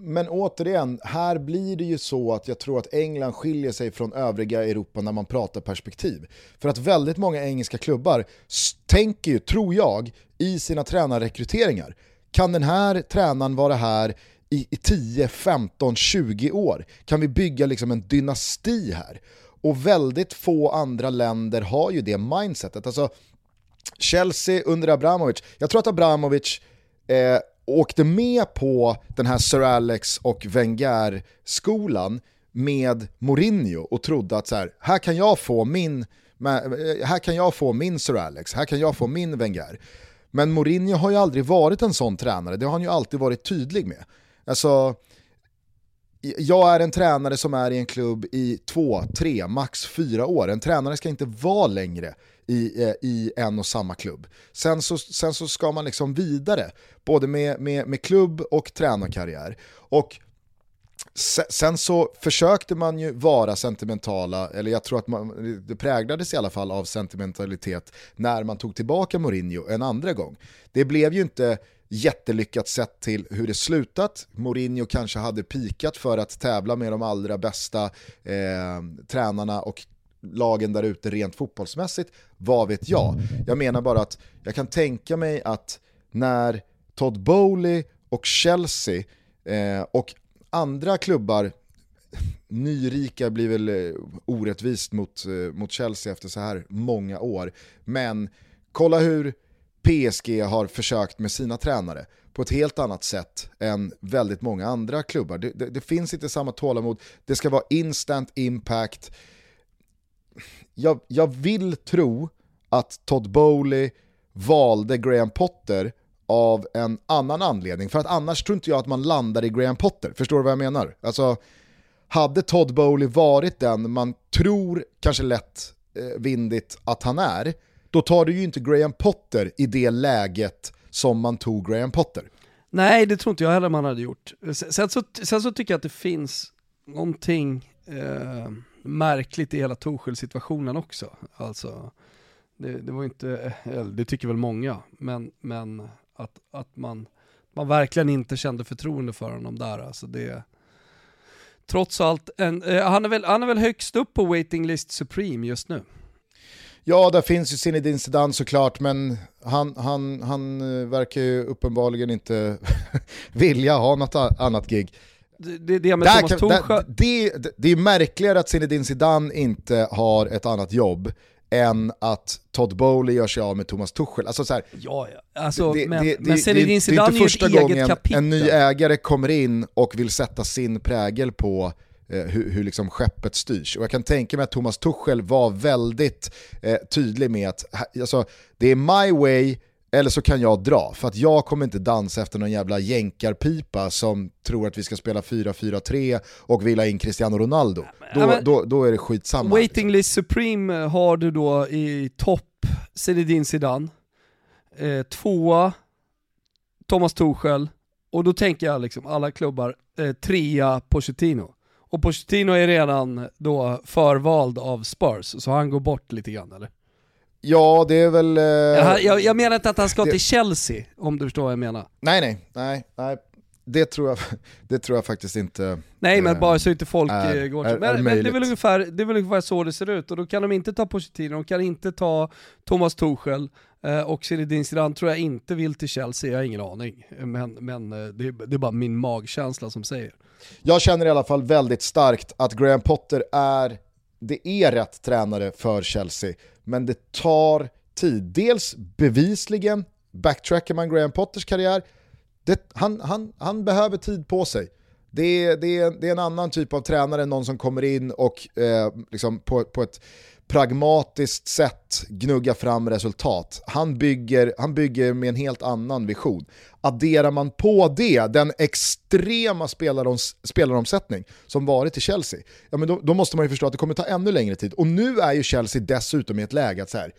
men återigen, här blir det ju så att jag tror att England skiljer sig från övriga Europa när man pratar perspektiv. För att väldigt många engelska klubbar tänker ju, tror jag, i sina tränarrekryteringar. Kan den här tränaren vara här i, i 10, 15, 20 år? Kan vi bygga liksom en dynasti här? Och väldigt få andra länder har ju det mindsetet. Alltså, Chelsea under Abramovic, jag tror att Abramovic eh, åkte med på den här Sir Alex och Wenger-skolan med Mourinho och trodde att så här, här kan jag få min eh, här kan jag få min Sir Alex, här kan jag få min Wenger. Men Mourinho har ju aldrig varit en sån tränare, det har han ju alltid varit tydlig med. Alltså, jag är en tränare som är i en klubb i två, tre, max fyra år. En tränare ska inte vara längre i, eh, i en och samma klubb. Sen så, sen så ska man liksom vidare, både med, med, med klubb och tränarkarriär. Och Sen så försökte man ju vara sentimentala, eller jag tror att man, det präglades i alla fall av sentimentalitet när man tog tillbaka Mourinho en andra gång. Det blev ju inte jättelyckat sett till hur det slutat. Mourinho kanske hade pikat för att tävla med de allra bästa eh, tränarna och lagen där ute rent fotbollsmässigt, vad vet jag? Jag menar bara att jag kan tänka mig att när Todd Bowley och Chelsea eh, och andra klubbar, nyrika blir väl eh, orättvist mot, eh, mot Chelsea efter så här många år, men kolla hur PSG har försökt med sina tränare på ett helt annat sätt än väldigt många andra klubbar. Det, det, det finns inte samma tålamod, det ska vara instant impact, jag, jag vill tro att Todd Bowley valde Graham Potter av en annan anledning. För att annars tror inte jag att man landar i Graham Potter. Förstår du vad jag menar? Alltså, hade Todd Bowley varit den man tror, kanske lätt eh, vindigt, att han är, då tar du ju inte Graham Potter i det läget som man tog Graham Potter. Nej, det tror inte jag heller man hade gjort. Sen så, sen så tycker jag att det finns någonting eh märkligt i hela Torshäll-situationen också. Alltså, det, det, var inte, eh, det tycker väl många, men, men att, att man, man verkligen inte kände förtroende för honom där. Alltså det, trots allt, en, eh, han, är väl, han är väl högst upp på waiting list Supreme just nu. Ja, där finns ju Zinedine Zidane såklart, men han, han, han eh, verkar ju uppenbarligen inte vilja ha något annat gig det, det med Thomas Tuchel... Det, det, det är märkligare att Zinedine Zidane inte har ett annat jobb än att Todd Bowley gör sig av med Thomas Tuchel. Alltså så här, ja, ja. Alltså, det, men, det, men Zinedine Zidane är ett eget gången kapitel. en ny ägare kommer in och vill sätta sin prägel på eh, hur, hur liksom skeppet styrs. Och jag kan tänka mig att Thomas Tuchel var väldigt eh, tydlig med att alltså, det är my way, eller så kan jag dra, för att jag kommer inte dansa efter någon jävla jänkarpipa som tror att vi ska spela 4-4-3 och vill ha in Cristiano Ronaldo. Då, ja, då, då är det skitsamma. Waiting list supreme har du då i topp Zinedine Zidane, eh, tvåa Thomas Tuchel, och då tänker jag liksom alla klubbar, eh, trea Pochettino. Och Pochettino är redan då förvald av Spurs, så han går bort lite grann eller? Ja, det är väl... Eh, jag, jag, jag, menar inte att han ska det... till Chelsea, om du förstår vad jag menar. Nej, nej, nej, nej. Det tror, jag, det tror jag faktiskt inte Nej men äh, bara så inte folk är, eh, går till. Men, är men det, är väl ungefär, det är väl ungefär så det ser ut, och då kan de inte ta Pochettino, de kan inte ta Thomas Tuchel, eh, och Zinedine Zidane tror jag inte vill till Chelsea, jag har ingen aning. Men, men eh, det, det är bara min magkänsla som säger. Jag känner i alla fall väldigt starkt att Graham Potter är, det är rätt tränare för Chelsea men det tar tid. Dels bevisligen, backtrackar man Graham Potters karriär, det, han, han, han behöver tid på sig. Det är, det, är, det är en annan typ av tränare än någon som kommer in och eh, liksom på, på ett pragmatiskt sätt gnugga fram resultat. Han bygger, han bygger med en helt annan vision. Adderar man på det den extrema spelaroms, spelaromsättning som varit i Chelsea, ja, men då, då, måste man ju förstå att det kommer ta ännu längre tid. Och nu är ju Chelsea dessutom i ett läge att så här,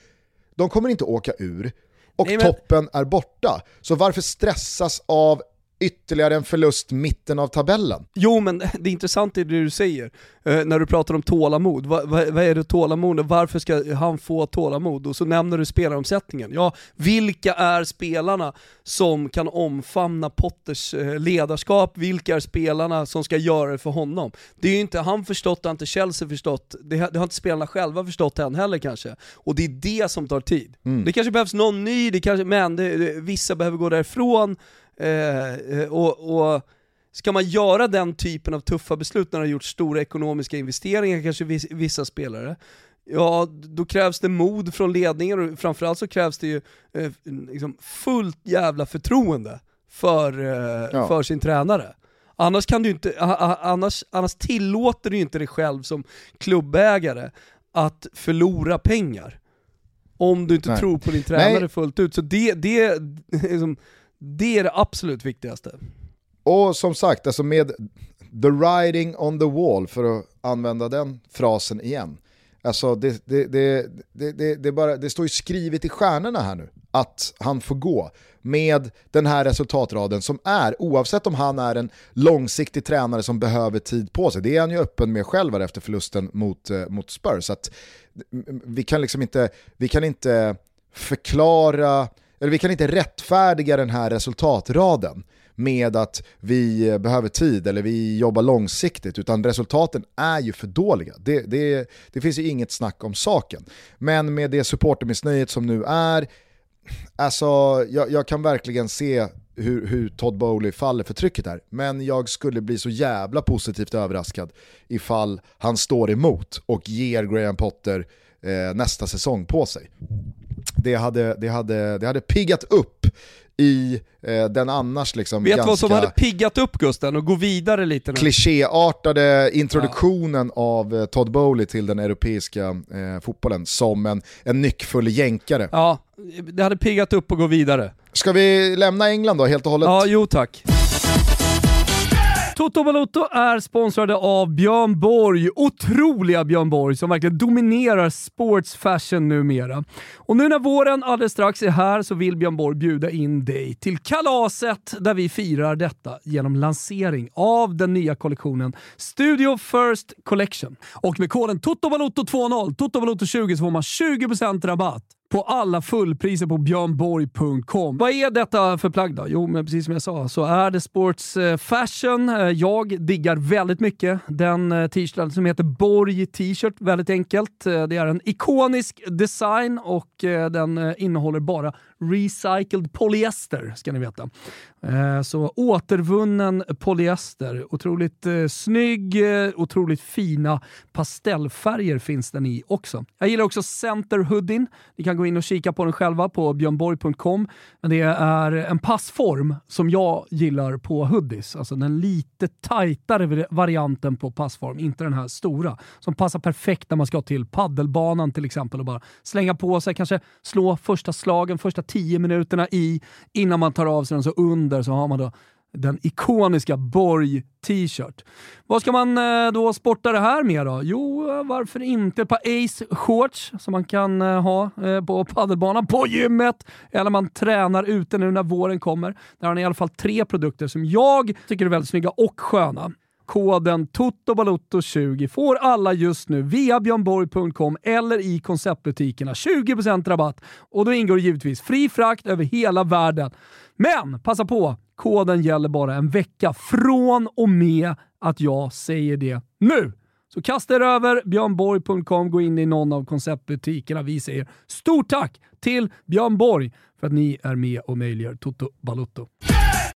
de kommer inte åka ur och Nej, men... toppen är borta. Så varför stressas av ytterligare en förlust mitten av tabellen. Jo men det intressanta är det du säger, eh, när du pratar om tålamod. Va, va, vad är det tålamod? Varför ska han få tålamod? Och så nämner du spelaromsättningen. Ja, vilka är spelarna som kan omfamna Potters eh, ledarskap? Vilka är spelarna som ska göra det för honom? Det är ju inte han förstått, det har inte Chelsea förstått, det har, det har inte spelarna själva förstått än heller kanske. Och det är det som tar tid. Mm. Det kanske behövs någon ny, det kanske, men det, det, vissa behöver gå därifrån, Eh, eh, och, och Ska man göra den typen av tuffa beslut när det har gjort stora ekonomiska investeringar, kanske vissa spelare, ja då krävs det mod från ledningen och framförallt så krävs det ju eh, liksom fullt jävla förtroende för, eh, ja. för sin tränare. Annars, kan du inte, annars, annars tillåter du inte dig själv som klubbägare att förlora pengar. Om du inte Nej. tror på din tränare Nej. fullt ut. Så det, det, liksom, det är det absolut viktigaste. Och som sagt, alltså med the writing on the wall, för att använda den frasen igen. Alltså det, det, det, det, det, bara, det står ju skrivet i stjärnorna här nu att han får gå med den här resultatraden som är, oavsett om han är en långsiktig tränare som behöver tid på sig, det är han ju öppen med själv efter förlusten mot, eh, mot Spurs. Så att vi kan liksom inte, vi kan inte förklara eller vi kan inte rättfärdiga den här resultatraden med att vi behöver tid eller vi jobbar långsiktigt, utan resultaten är ju för dåliga. Det, det, det finns ju inget snack om saken. Men med det supportermissnöjet som nu är, alltså jag, jag kan verkligen se hur, hur, Todd Bowley faller för trycket här. Men jag skulle bli så jävla positivt överraskad ifall han står emot och ger Graham Potter eh, nästa säsong på sig det hade, det hade, det hade piggat upp i eh, den annars liksom Vet du vad som hade piggat upp Gusten och gå vidare lite nu? Klichéartade introduktionen ja. av eh, Todd Bowley till den europeiska eh, fotbollen som en, en nyckfull jänkare. Ja, det hade piggat upp och gå vidare. Ska vi lämna England då helt och hållet? Ja, jo tack. Toto Balotto är sponsrade av Björn Borg. Otroliga Björn Borg som verkligen dominerar sports fashion numera. Och nu när våren alldeles strax är här så vill Björn Borg bjuda in dig till kalaset där vi firar detta genom lansering av den nya kollektionen Studio First Collection. Och med koden TOTOBALOTTO20, TOTOBALOTTO20 så får man 20% rabatt på alla fullpriser på björnborg.com. Vad är detta för plagg då? Jo, men precis som jag sa så är det sports eh, fashion. Eh, jag diggar väldigt mycket den eh, t-shirten som heter Borg t-shirt. Väldigt enkelt. Det är en ikonisk design och den innehåller bara recycled polyester, ska ni veta. Eh, så återvunnen polyester. Otroligt eh, snygg, eh, otroligt fina pastellfärger finns den i också. Jag gillar också Center Hoodin. Ni kan gå in och kika på den själva på björnborg.com. Men det är en passform som jag gillar på hoodies. Alltså den lite tajtare varianten på passform, inte den här stora. Som passar perfekt när man ska till paddelbanan till exempel och bara slänga på sig, kanske slå första slagen, första tio minuterna i innan man tar av sig den så under så har man då den ikoniska Borg t-shirt. Vad ska man eh, då sporta det här med då? Jo, eh, varför inte ett par Ace shorts som man kan eh, ha på paddelbanan, på gymmet, eller man tränar ute nu när våren kommer. Där har ni i alla fall tre produkter som jag tycker är väldigt snygga och sköna koden TOTOBALOTTO20 får alla just nu via björnborg.com eller i konceptbutikerna 20% rabatt och då ingår givetvis fri frakt över hela världen. Men passa på, koden gäller bara en vecka från och med att jag säger det nu. Så kasta er över björnborg.com, gå in i någon av konceptbutikerna. Vi säger stort tack till Björn Borg för att ni är med och möjliggör Toto Balotto.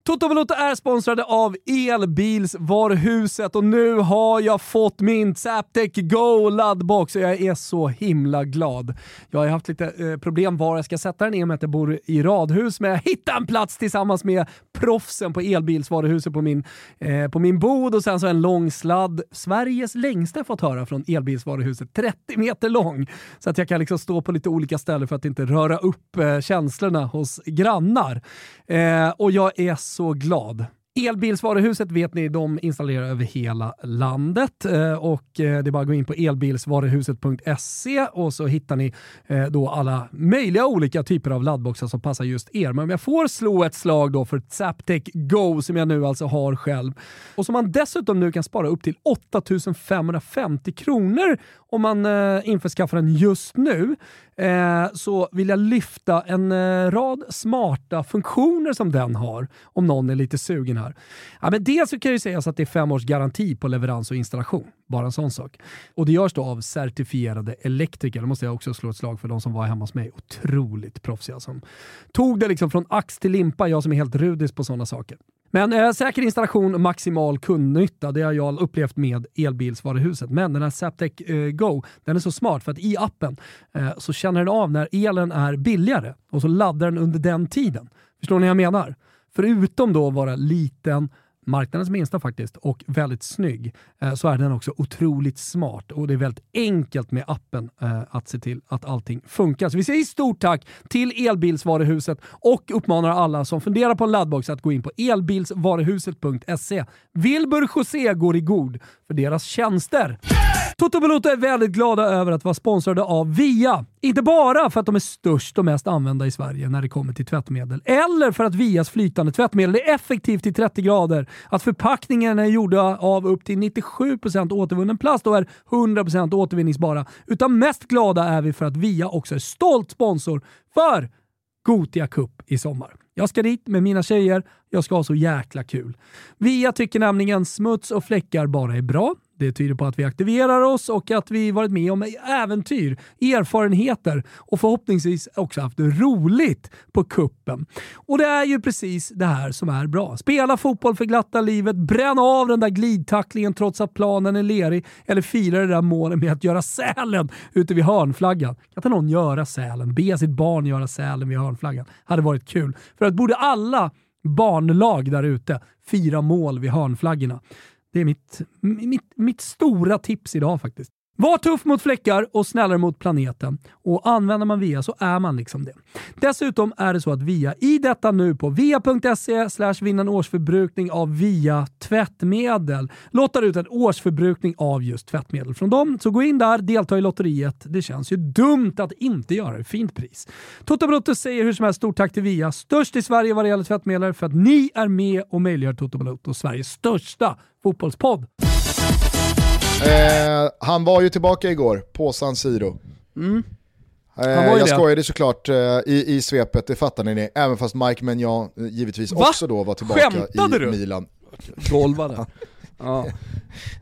Toto Valuta är sponsrade av Elbilsvaruhuset och nu har jag fått min Zaptec Go laddbox och jag är så himla glad. Jag har haft lite eh, problem var jag ska sätta den i och med att jag bor i radhus, men jag hittade en plats tillsammans med proffsen på Elbilsvaruhuset på min, eh, på min bod och sen så en lång sladd. Sveriges längsta fått höra från Elbilsvaruhuset, 30 meter lång. Så att jag kan liksom stå på lite olika ställen för att inte röra upp eh, känslorna hos grannar. Eh, och jag är så glad. Elbilsvaruhuset vet ni, de installerar över hela landet eh, och eh, det är bara att gå in på elbilsvaruhuset.se och så hittar ni eh, då alla möjliga olika typer av laddboxar som passar just er. Men om jag får slå ett slag då för Zaptec Go som jag nu alltså har själv och som man dessutom nu kan spara upp till 8550 kronor om man införskaffar den just nu så vill jag lyfta en rad smarta funktioner som den har, om någon är lite sugen här. Ja, men dels så kan ju sägas att det är fem års garanti på leverans och installation. Bara en sån sak. Och det görs då av certifierade elektriker. Det måste jag också slå ett slag för de som var hemma hos mig. Otroligt proffsiga som tog det liksom från ax till limpa, jag som är helt rudis på sådana saker. Men eh, säker installation, maximal kundnytta, det har jag upplevt med elbilsvaruhuset. Men den här Zaptec eh, Go, den är så smart för att i appen eh, så känner den av när elen är billigare och så laddar den under den tiden. Förstår ni vad jag menar? Förutom då att vara liten, marknadens minsta faktiskt, och väldigt snygg, eh, så är den också otroligt smart och det är väldigt enkelt med appen eh, att se till att allting funkar. Så vi säger stort tack till Elbilsvaruhuset och uppmanar alla som funderar på en laddbox att gå in på elbilsvaruhuset.se. Wilbur José går i god för deras tjänster. Toto Balotto är väldigt glada över att vara sponsrade av Via. Inte bara för att de är störst och mest använda i Sverige när det kommer till tvättmedel, eller för att Vias flytande tvättmedel är effektivt i 30 grader, att förpackningarna är gjorda av upp till 97% återvunnen plast och är 100% återvinningsbara. Utan mest glada är vi för att Via också är stolt sponsor för Gotia Cup i sommar. Jag ska dit med mina tjejer, jag ska ha så jäkla kul. Via tycker nämligen smuts och fläckar bara är bra. Det tyder på att vi aktiverar oss och att vi varit med om äventyr, erfarenheter och förhoppningsvis också haft roligt på kuppen. Och det är ju precis det här som är bra. Spela fotboll för glatta livet, bränna av den där glidtacklingen trots att planen är lerig eller fira det där målet med att göra sälen ute vid hörnflaggan. Kan inte någon göra sälen? Be sitt barn göra sälen vid hörnflaggan. Hade varit kul. För att borde alla barnlag där ute fira mål vid hörnflaggorna. Det är mitt, mitt, mitt stora tips idag faktiskt. Var tuff mot fläckar och snällare mot planeten. Och använder man VIA så är man liksom det. Dessutom är det så att VIA i detta nu på via.se vinna en årsförbrukning av VIA tvättmedel lottar ut en årsförbrukning av just tvättmedel från dem. Så gå in där, delta i lotteriet. Det känns ju dumt att inte göra det. Fint pris. Toto Balotto säger hur som helst stort tack till VIA, störst i Sverige vad det gäller tvättmedel, för att ni är med och möjliggör Toto Balotto, Sveriges största fotbollspodd. Eh, han var ju tillbaka igår på San Siro. Mm. Eh, jag det. skojade såklart eh, i, i svepet, det fattar ni, även fast Mike Menjan eh, givetvis Va? också då var tillbaka Skämtade i du? Milan. Golvade. ja.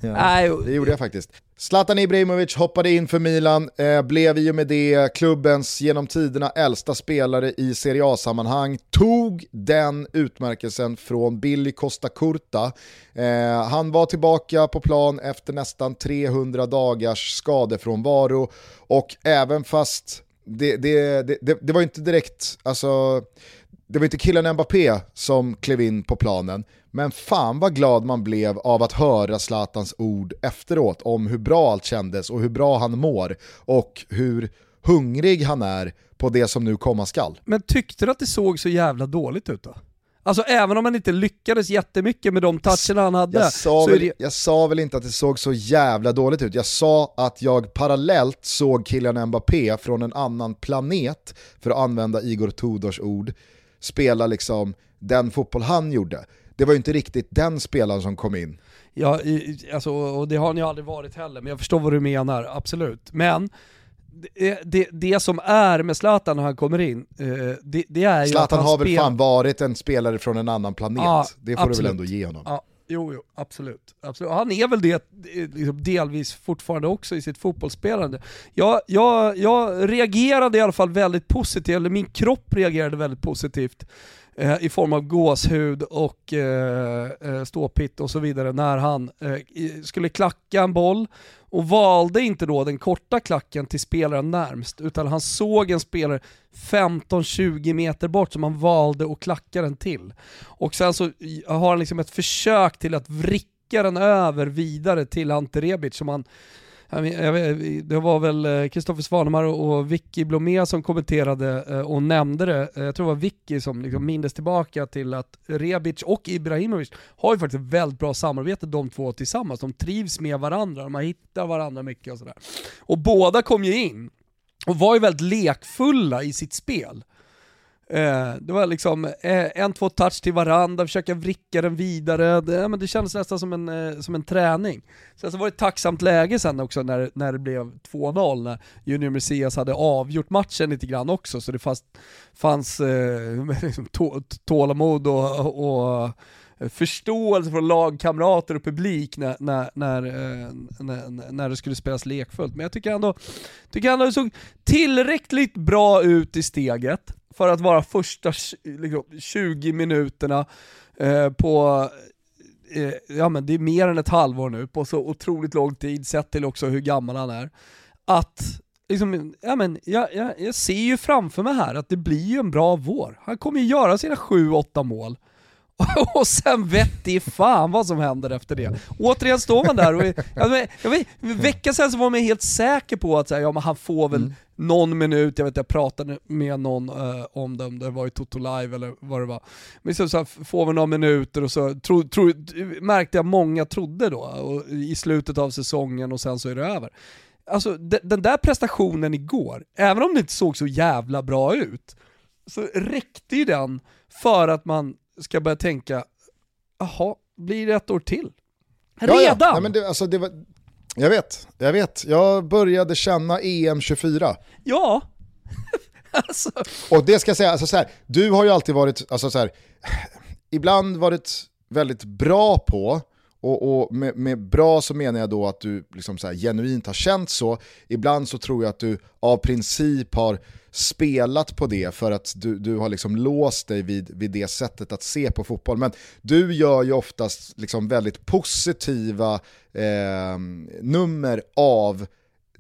ja, det gjorde jag faktiskt. Zlatan Ibrahimovic hoppade in för Milan, eh, blev i och med det klubbens genom tiderna äldsta spelare i Serie A-sammanhang, tog den utmärkelsen från Billy Costa Curta. Eh, han var tillbaka på plan efter nästan 300 dagars skadefrånvaro och även fast det, det, det, det var inte direkt, alltså, det var inte killen Mbappé som klev in på planen, men fan vad glad man blev av att höra Zlatans ord efteråt om hur bra allt kändes och hur bra han mår och hur hungrig han är på det som nu komma skall. Men tyckte du att det såg så jävla dåligt ut då? Alltså även om han inte lyckades jättemycket med de toucherna han hade. Jag sa, väl, det... jag sa väl inte att det såg så jävla dåligt ut, jag sa att jag parallellt såg killen Mbappé från en annan planet, för att använda Igor Tudors ord, spela liksom den fotboll han gjorde det var ju inte riktigt den spelaren som kom in. Ja, alltså, och det har ni aldrig varit heller, men jag förstår vad du menar, absolut. Men det, det, det som är med Zlatan när han kommer in, eh, det, det är ju Zlatan har väl fan varit en spelare från en annan planet, ja, det får absolut. du väl ändå ge honom. Ja, jo, jo, absolut. absolut. Han är väl det eh, liksom delvis fortfarande också i sitt fotbollsspelande. Jag, jag, jag reagerade i alla fall väldigt positivt, eller min kropp reagerade väldigt positivt Eh, i form av gåshud och eh, eh, ståpitt och så vidare när han eh, skulle klacka en boll och valde inte då den korta klacken till spelaren närmst utan han såg en spelare 15-20 meter bort som han valde att klacka den till. Och sen så har han liksom ett försök till att vricka den över vidare till Ante Rebic som han det var väl eh, Kristoffer Svanemar och Vicky Blomé som kommenterade eh, och nämnde det. Eh, jag tror det var Vicky som liksom mindes tillbaka till att Rebic och Ibrahimovic har ju faktiskt väldigt bra samarbete de två tillsammans. De trivs med varandra, de hittar varandra mycket och sådär. Och båda kom ju in och var ju väldigt lekfulla i sitt spel. Eh, det var liksom eh, en, två touch till varandra, försöka vricka den vidare, det, men det kändes nästan som en, eh, som en träning. Sen så var det ett tacksamt läge sen också när, när det blev 2-0, när Junior Messias hade avgjort matchen lite grann också, så det fanns, fanns eh, liksom tålamod och, och eh, förståelse från lagkamrater och publik när, när, när, eh, när, när det skulle spelas lekfullt. Men jag tycker ändå, tycker ändå det såg tillräckligt bra ut i steget för att vara första liksom, 20 minuterna eh, på eh, ja men det är mer än ett halvår nu, på så otroligt lång tid, sett till också hur gammal han är. Att, liksom, ja men jag, jag, jag ser ju framför mig här att det blir ju en bra vår. Han kommer ju göra sina 7-8 mål. och sen vet i fan vad som händer efter det. Återigen står man där och, jag jag vet, vecka sen så var man helt säker på att här, ja, men han får väl mm. någon minut, jag vet jag pratade med någon uh, om det, om det var i Toto Live eller vad det var. Men så, så här, får vi några minuter och så tro, tro, märkte jag många trodde då, och, i slutet av säsongen och sen så är det över. Alltså den där prestationen igår, även om det inte såg så jävla bra ut, så räckte ju den för att man ska börja tänka, jaha, blir det ett år till? Redan? Ja, ja. Nej, men det, alltså, det var, jag vet, jag vet. Jag började känna EM24. Ja. alltså. Och det ska jag säga, alltså, så här, du har ju alltid varit, alltså, så här, ibland varit väldigt bra på och, och med, med, bra så menar jag då att du liksom så här, genuint har känt så. Ibland så tror jag att du av princip har spelat på det för att du, du har liksom låst dig vid, vid det sättet att se på fotboll. Men du gör ju oftast liksom väldigt positiva eh, nummer av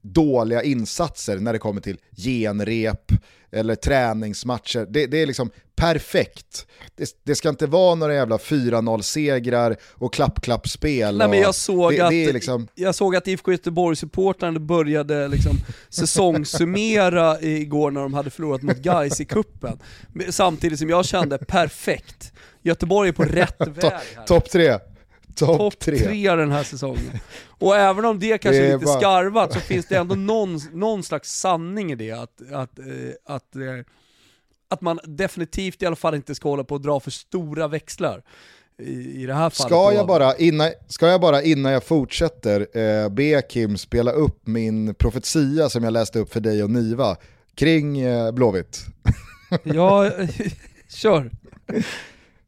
dåliga insatser när det kommer till genrep eller träningsmatcher. Det, det är liksom perfekt. Det, det, ska inte vara några jävla 4-0-segrar och klapp-klapp-spel. Nej, men jag, såg det, att, det liksom... jag såg att IFK Göteborg-supportrarna började liksom säsongssummera igår när de hade förlorat mot Gais i kuppen. Samtidigt som jag kände, perfekt. Göteborg är på rätt väg. Topp tre. Topp top tre. tre den här säsongen. Och även om det kanske det är lite bara... skarvat så finns det ändå någon, någon slags sanning i det. Att, att, eh, att, eh, att man definitivt i alla fall inte ska hålla på att dra för stora växlar. I, i det här fallet. Ska jag, bara, innan, ska jag bara innan jag fortsätter eh, be Kim spela upp min profetia som jag läste upp för dig och Niva kring eh, Blåvitt? ja, kör.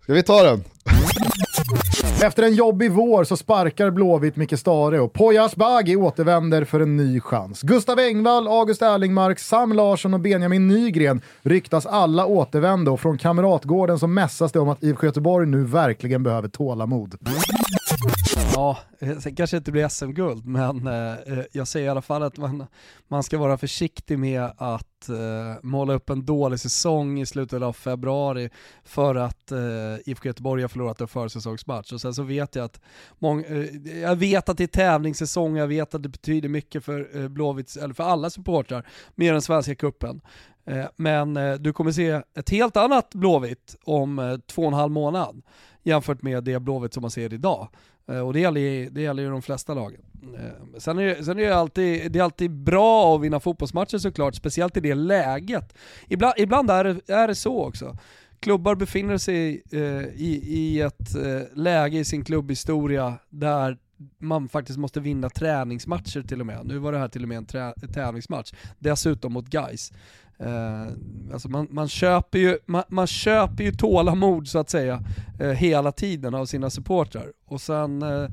Ska vi ta den? Efter en jobbig vår så sparkar Blåvitt Micke Stare och Poya Asbaghi återvänder för en ny chans. Gustav Engvall, August Erlingmark, Sam Larsson och Benjamin Nygren ryktas alla återvända och från Kamratgården så mässas det om att IFK Göteborg nu verkligen behöver tålamod. Ja, eh, det kanske inte blir SM-guld, men eh, eh, jag säger i alla fall att man, man ska vara försiktig med att eh, måla upp en dålig säsong i slutet av februari för att eh, IFK Göteborg har förlorat en försäsongsmatch. Och sen så vet jag att, många, eh, jag vet att det är tävlingssäsong, jag vet att det betyder mycket för eh, Blåvitts, eller för alla supportrar, med den svenska kuppen. Eh, men du kommer se ett helt annat Blåvitt om två och en halv månad jämfört med det Blåvitt som man ser idag. Eh, och det gäller, det gäller ju de flesta lagen. Eh, sen är, det, sen är det, alltid, det är alltid bra att vinna fotbollsmatcher såklart, speciellt i det läget. Ibland, ibland är, det, är det så också. Klubbar befinner sig eh, i, i ett läge i sin klubbhistoria där man faktiskt måste vinna träningsmatcher till och med. Nu var det här till och med en tävlingsmatch. Dessutom mot Guys. Eh, alltså man, man, köper ju, man, man, köper ju tålamod så att säga eh, hela tiden av sina supportrar. Och sen, eh,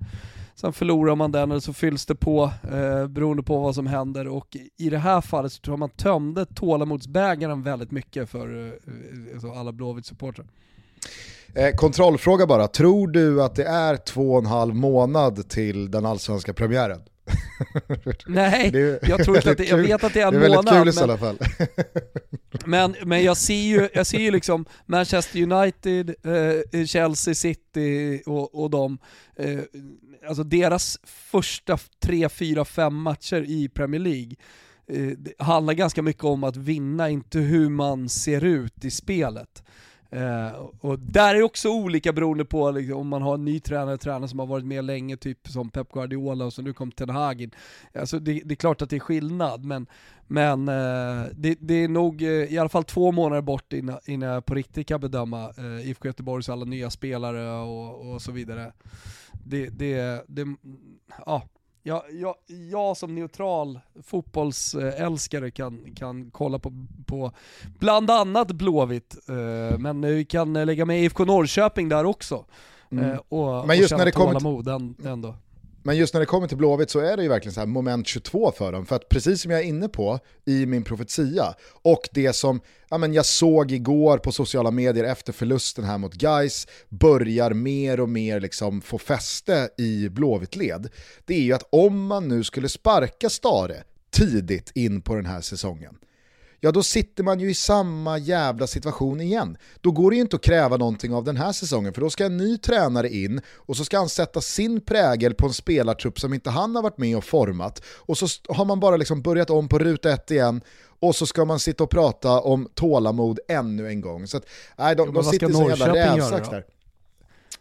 sen förlorar man den och så fylls det på eh, beroende på vad som händer. Och i det här fallet så tror jag man tömde tålamodsbägaren väldigt mycket för eh, eh alltså alla Blåvitt-supportrar. Eh, kontrollfråga bara, tror du att det är två och en halv månad till den allsvenska premiären? Nej, jag tror inte att det, jag vet att det är en månad. Det är väldigt kul men, i alla fall. men, men jag ser ju, jag ser ju liksom Manchester United, eh, Chelsea City och, och de, eh, alltså deras första tre, fyra, fem matcher i Premier League eh, handlar ganska mycket om att vinna, inte hur man ser ut i spelet. Eh, och där är också olika beroende på liksom, om man har en ny tränare, tränare som har varit med länge, typ som Pep Guardiola och så nu kom Ten Hag Alltså det, det, är klart att det är skillnad, men, men eh, det, det, är nog eh, i alla fall två månader bort innan, innan jag på riktigt kan bedöma eh, IFK Göteborgs alla nya spelare och, och så vidare. Det, det, det, ja, jag, jag, jag som neutral fotbollsälskare kan, kan kolla på, på bland annat Blåvitt, eh, men vi kan lägga med IFK Norrköping där också. Mm. Eh, och, men just och när det kommer till... ändå. Men just när det kommer till Blåvitt så är det ju verkligen så här moment 22 för dem. För att precis som jag är inne på i min profetia och det som ja, men jag såg igår på sociala medier efter förlusten här mot Guys börjar mer och mer liksom få fäste i Blåvitt-led. Det är ju att om man nu skulle sparka Stare tidigt in på den här säsongen, ja då sitter man ju i samma jävla situation igen. Då går det ju inte att kräva någonting av den här säsongen, för då ska en ny tränare in och så ska han sätta sin prägel på en spelartrupp som inte han har varit med och format. Och så har man bara liksom börjat om på ruta ett igen och så ska man sitta och prata om tålamod ännu en gång. Så att, nej, de, de sitter i en jävla rävsax där.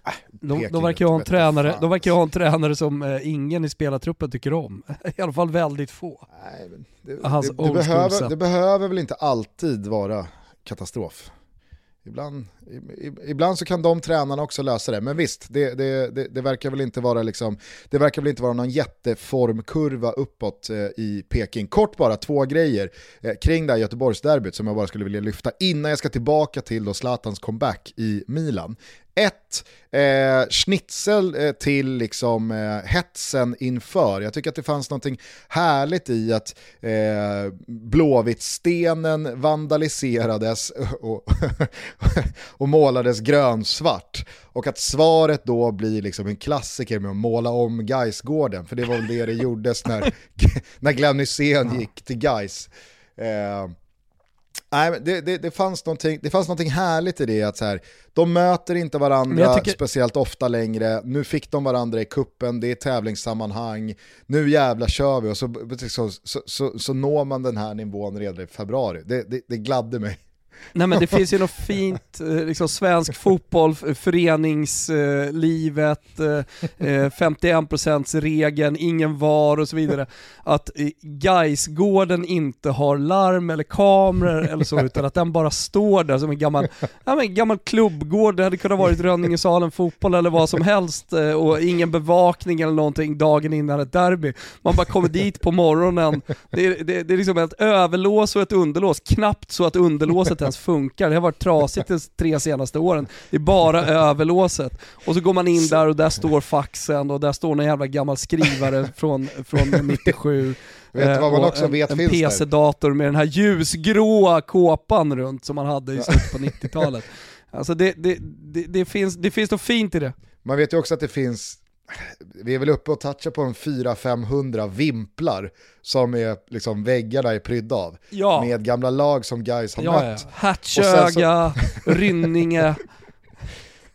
Äh, de, de, verkar ha en tränare, de verkar ha en tränare som eh, ingen i spelartruppen tycker om. I alla fall väldigt få. Nej, det, det, det, behöver, det behöver väl inte alltid vara katastrof. Ibland, ibland så kan de tränarna också lösa det, men visst, det, det, det, det, verkar väl inte vara liksom, det verkar väl inte vara någon jätteformkurva uppåt eh, i Peking. Kort bara, två grejer eh, kring det här Göteborgsderbyt som jag bara skulle vilja lyfta innan jag ska tillbaka till då Zlatans comeback i Milan ett, eh, schnitzel eh, till liksom eh, hetsen inför. Jag tycker att det fanns något härligt i att eh, Blåvittstenen vandaliserades och, och målades grönsvart. Och att svaret då blir liksom en klassiker med att måla om Gaisgården, för det var väl det det gjordes när, när Glenn Hysén gick till Gais. Eh, Nej, det, det, det, fanns det fanns någonting härligt i det, att så här, de möter inte varandra tycker... speciellt ofta längre, nu fick de varandra i kuppen, det är tävlingssammanhang, nu jävla kör vi och så, så, så, så, så når man den här nivån redan i februari. Det, det, det gladde mig. Nej men det finns ju något fint, eh, liksom svensk fotboll, föreningslivet, eh, eh, 51% regeln, ingen VAR och så vidare. Att Gaisgården inte har larm eller kameror eller så, utan att den bara står där som en gammal, ja, men gammal klubbgård. Det hade kunnat varit Rönningesalen fotboll eller vad som helst och ingen bevakning eller någonting dagen innan ett derby. Man bara kommer dit på morgonen, det är, det, det är liksom ett överlås och ett underlås, knappt så att underlåset ens funkar. Det har varit trasigt de tre senaste åren. Det är bara överlåset. Och så går man in där och där står faxen och där står någon jävla gammal skrivare från, från 97. Vet du vad man Eh, också en, vet en finns där? PC-dator med den här ljusgråa kåpan runt som man hade i slutet på 90-talet. Alltså det, det, det, det, finns, det finns något fint i det. Man vet ju också att det finns, vi är väl uppe och touchar på en 400-500 vimplar som är liksom väggarna är prydda av. Ja. Med gamla lag som guys har Ja, ja. mött. Hertsöga, Rynninge.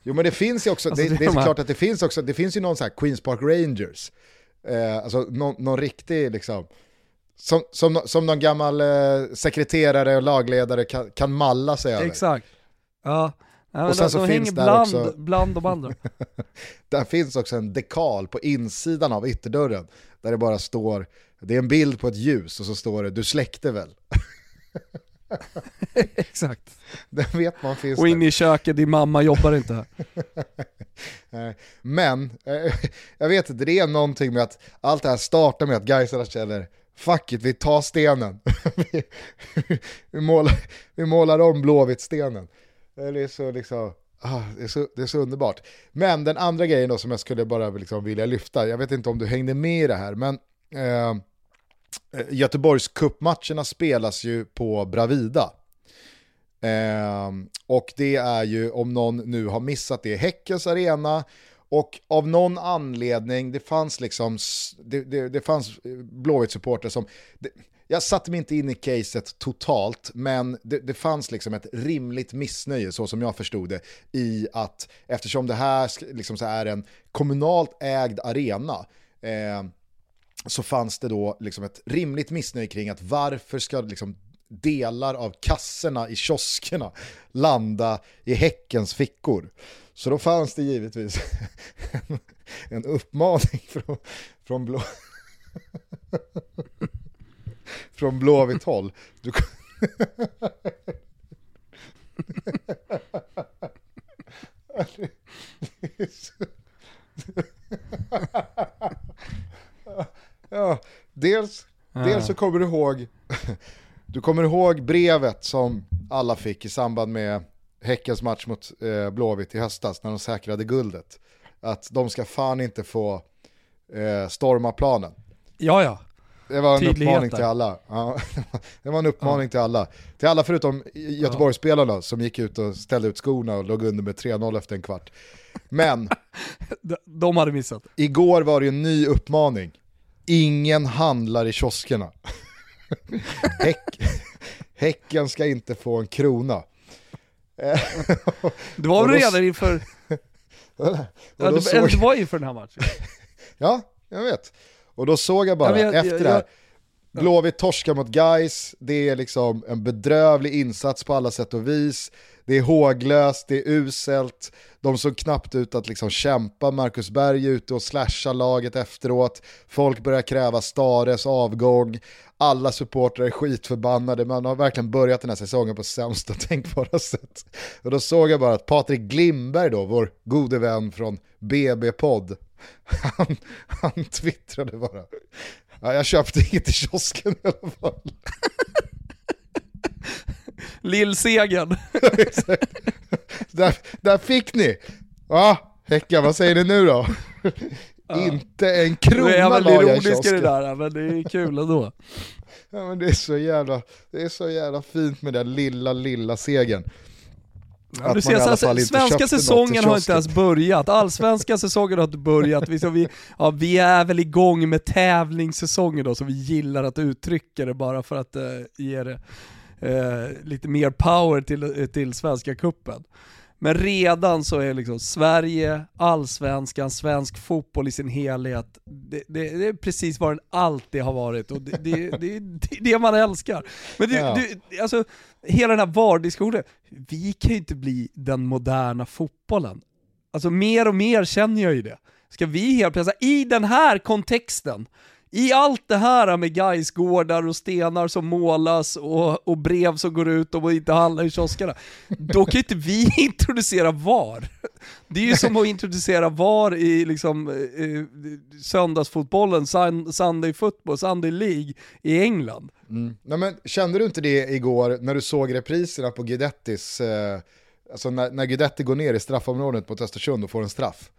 Jo men det finns ju också, Alltså, det, det är det är de såklart att det finns också, det finns ju någon sån här Queens Park Rangers. Eh, alltså någon, någon riktig liksom, som, som, som någon gammal eh, sekreterare och lagledare kan, kan malla sig över. Exakt. Ja. Ja, Och sen de, så de finns där bland, också- bland de andra. Där finns också en dekal på insidan av ytterdörren där det bara står, det är en bild på ett ljus och så står det du släckte väl? Exakt. Den vet man finns Och där. in i köket, din mamma jobbar inte här. Men, eh, jag vet inte, det är någonting med att allt det här startar med att Gaisarna känner Fuck it, vi tar stenen. vi, vi, målar, vi målar om Blåvitt-stenen. Det är så liksom, ah, det, är så, det är så underbart. Men den andra grejen då som jag skulle bara liksom vilja lyfta, jag vet inte om du hängde med i det här, men eh, Göteborgs kuppmatcherna spelas ju på Bravida. Eh, och det är ju, om någon nu har missat det, Häckens arena. Och av någon anledning, det fanns liksom, det, det, det fanns eh, Blåvitt-supportrar som, det, jag satte mig inte in i caset totalt, men det, det fanns liksom ett rimligt missnöje, så som jag förstod det, i att eftersom det här liksom så är en kommunalt ägd arena, eh, så fanns det då liksom ett rimligt missnöje kring att varför ska liksom delar av kassorna i kioskerna landa i Häckens fickor. Så då fanns det givetvis en, en uppmaning från, från, blå, från Blåvitt håll. Du, ja, dels, dels så kommer du ihåg du kommer ihåg brevet som alla fick i samband med Häckens match mot eh, Blåvitt i höstas när de säkrade guldet. Att de ska fan inte få eh, storma planen. Ja, ja. Det var en Tydlighet uppmaning där. till alla. Ja, det var en uppmaning till alla. Till alla förutom Göteborgsspelarna som gick ut och ställde ut skorna och låg under med 3-0 efter en kvart. Men De- De hade missat. igår var det en ny uppmaning. Ingen handlar i kioskerna. Häck, häcken ska inte få en krona. Det var väl redan inför, ja, såg, det var inför den här matchen. ja, jag vet. Och då såg jag bara Ja, jag- efter jag- det här, jag- Blåvitt torskar mot Guys. det är liksom en bedrövlig insats på alla sätt och vis. Det är håglöst, det är uselt, de såg knappt ut att liksom kämpa, Marcus Berg är ute och slashar laget efteråt, folk börjar kräva Stares avgång, alla supportrar är skitförbannade, man har verkligen börjat den här säsongen på sämsta tänkbara sätt. Och då såg jag bara att Patrik Glimberg då, vår gode vän från BB-podd, han, han twittrade bara, ja, jag köpte inget i kiosken i alla fall. Lill-segern. Exakt. där, där fick ni! Ja, Häcken, vad säger ni nu då? Inte en Det krona är la jag i ironiskt i det kiosken. där, men det är kul ändå. Ja, men det, är så jävla, det är så jävla fint med den lilla, lilla segern. Ja, du ser, alla så, fall inte svenska säsongen har inte ens börjat, allsvenska säsongen har inte börjat. Vi, vi, ja, vi är väl igång med tävlingssäsongen då, så vi gillar att uttrycka det bara för att eh, ge det eh, lite mer power till, till svenska kuppen. Men redan så är liksom Sverige, allsvenskan, svensk fotboll i sin helhet, det, det, det är precis vad den alltid har varit och det, det, det, det är det man älskar. Men du, Ja. du, alltså, hela den här VAR-diskussionen, vi kan ju inte bli den moderna fotbollen. Alltså mer och mer känner jag ju det. Ska vi helt plötsligt, i den här kontexten, i allt det här med Gaisgårdar och stenar som målas och, och brev som går ut och inte handlar i kioskerna, då kan inte vi introducera VAR. Det är ju som att introducera VAR i liksom, eh, eh söndagsfotbollen, Sunday football, Sunday League i England. Mm. Nej, men, kände du inte det igår när du såg repriserna på Guidettis, eh, alltså när, när Guidetti går ner i straffområdet mot Östersund och får en straff?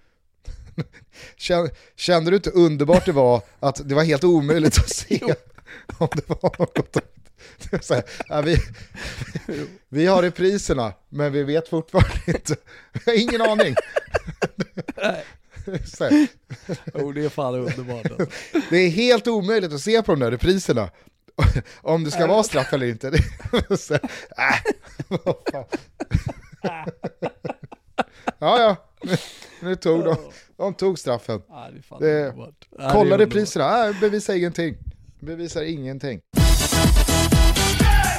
Kände du inte underbart det var att det var helt omöjligt att se om det var något här, ja, vi, vi har repriserna, men vi vet fortfarande inte. Vi har ingen aning. oh, det är fan underbart. Alltså. Det är helt omöjligt att se på de där repriserna. Om det ska vara straff eller inte. Så, äh, ja, ja, nu, nu tog de, de tog straffen. det, kolla repriserna, äh, bevisar ingenting. Bevisar ingenting.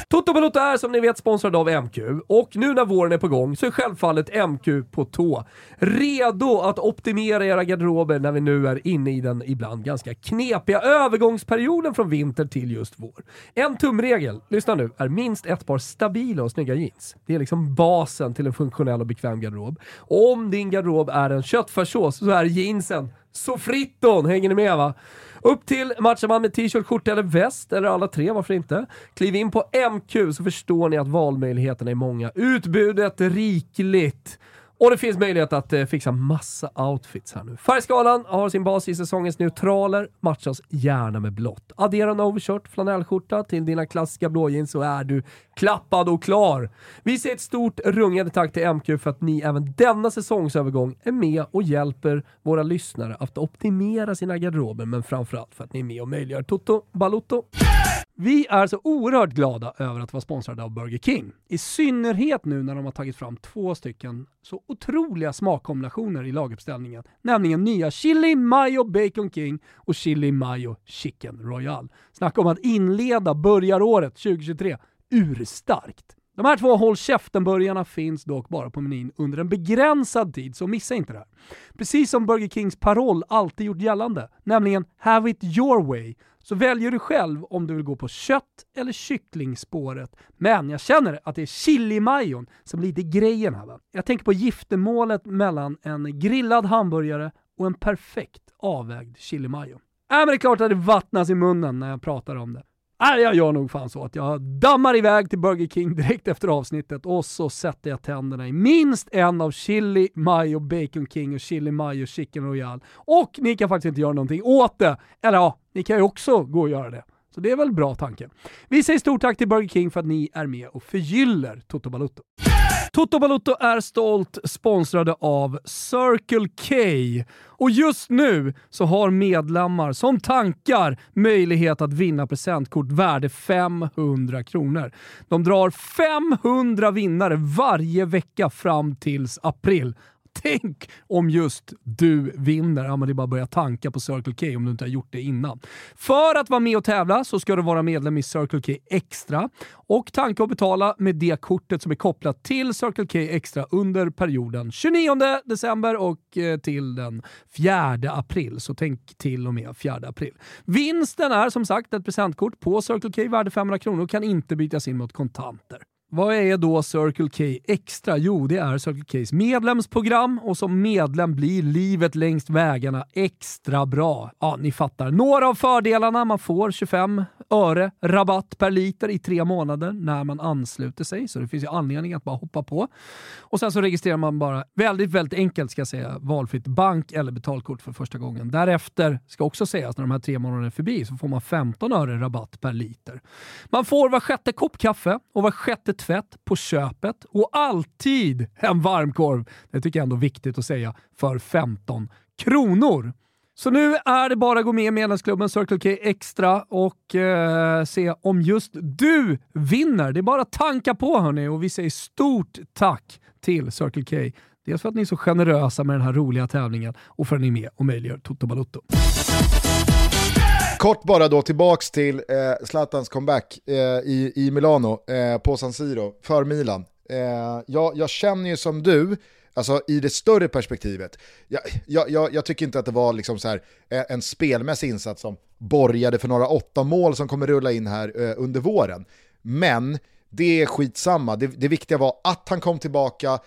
Toto Balotto är som ni vet sponsrad av MQ och nu när våren är på gång så är självfallet MQ på tå. Redo att optimera era garderober när vi nu är inne i den ibland ganska knepiga övergångsperioden från vinter till just vår. En tumregel, lyssna nu, är minst ett par stabila och snygga jeans. Det är liksom basen till en funktionell och bekväm garderob. Om din garderob är en köttfärssås så är jeansen soffritton, hänger ni med va? Upp till matchar man med t-shirt, skjorta eller väst, eller alla tre, varför inte? Kliv in på MQ så förstår ni att valmöjligheterna är många. Utbudet rikligt. Och det finns möjlighet att eh, fixa massa outfits här nu. Färgskalan har sin bas i säsongens neutraler, matchas gärna med blått. Addera en overshirt flanellskjorta till dina klassiska blåjeans så är du klappad och klar. Vi säger ett stort rungande tack till MQ för att ni även denna säsongsövergång är med och hjälper våra lyssnare att optimera sina garderober, men framförallt för att ni är med och möjliggör Toto Balotto. Vi är så oerhört glada över att vara sponsrade av Burger King. I synnerhet nu när de har tagit fram två stycken så otroliga smakkombinationer i laguppställningen. Nämligen nya Chili Mayo Bacon King och Chili Mayo Chicken Royal. Snacka om att inleda börjaråret 2023 urstarkt. De här två håll käften-burgarna finns dock bara på menyn under en begränsad tid, så missa inte det här. Precis som Burger Kings paroll alltid gjort gällande, nämligen “Have it your way”, så väljer du själv om du vill gå på kött eller kycklingspåret. Men jag känner att det är chilimajon som blir lite grejen här. Va? Jag tänker på giftermålet mellan en grillad hamburgare och en perfekt avvägd chilimajo. Äh, men det är klart att det vattnas i munnen när jag pratar om det. Äh, jag gör nog fan så att jag dammar iväg till Burger King direkt efter avsnittet och så sätter jag tänderna i minst en av chili, mayo, bacon king och chili, mayo, chicken royal. Och ni kan faktiskt inte göra någonting åt det. Eller ja, ni kan ju också gå och göra det. Så det är väl bra tanke. Vi säger stort tack till Burger King för att ni är med och förgyller Toto Balutto. Toto Balutto är stolt sponsrade av Circle K. Och just nu så har medlemmar som tankar möjlighet att vinna presentkort värde 500 kronor. De drar 500 vinnare varje vecka fram tills april. Tänk om just du vinner. Ja, men det är bara att börja tanka på Circle K om du inte har gjort det innan. För att vara med och tävla så ska du vara medlem i Circle K Extra och tanka och betala med det kortet som är kopplat till Circle K Extra under perioden 29 december och eh, till den 4 april. Så tänk till och med 4 april. Vinsten är som sagt ett presentkort på Circle K värde 500 kronor och kan inte bytas in mot kontanter. Vad är då Circle K Extra? Jo, det är Circle Ks medlemsprogram och som medlem blir livet längs vägarna extra bra. Ja, ni fattar. Några av fördelarna, man får 25 öre rabatt per liter i tre månader när man ansluter sig, så det finns ju anledning att bara hoppa på. Och sen så registrerar man bara, väldigt, väldigt enkelt ska jag säga, valfritt bank eller betalkort för första gången. Därefter, ska också sägas, när de här tre månaderna är förbi, så får man 15 öre rabatt per liter. Man får var sjätte kopp kaffe och var sjätte tvätt på köpet och alltid en varmkorv, det tycker jag ändå är viktigt att säga, för 15 kronor. Så nu är det bara att gå med i medlemsklubben Circle K Extra och eh, se om just du vinner. Det är bara att tanka på hörni och vi säger stort tack till Circle K. Dels för att ni är så generösa med den här roliga tävlingen och för att ni är med och möjliggör Toto Balutto. Kort bara då tillbaks till eh, Zlatans comeback eh, i, i Milano eh, på San Siro för Milan. Eh, jag, jag känner ju som du Alltså i det större perspektivet. Jag, jag, jag, jag tycker inte att det var liksom så här, eh, en spelmässig insats som borgade för några åtta mål som kommer rulla in här eh, under våren. Men det är skitsamma, det, det viktiga var att han kom tillbaka,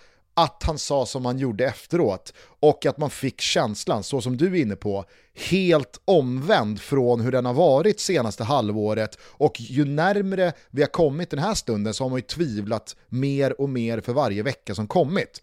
att han sa som han gjorde efteråt och att man fick känslan, så som du är inne på, helt omvänd från hur den har varit senaste halvåret och ju närmre vi har kommit den här stunden så har man ju tvivlat mer och mer för varje vecka som kommit.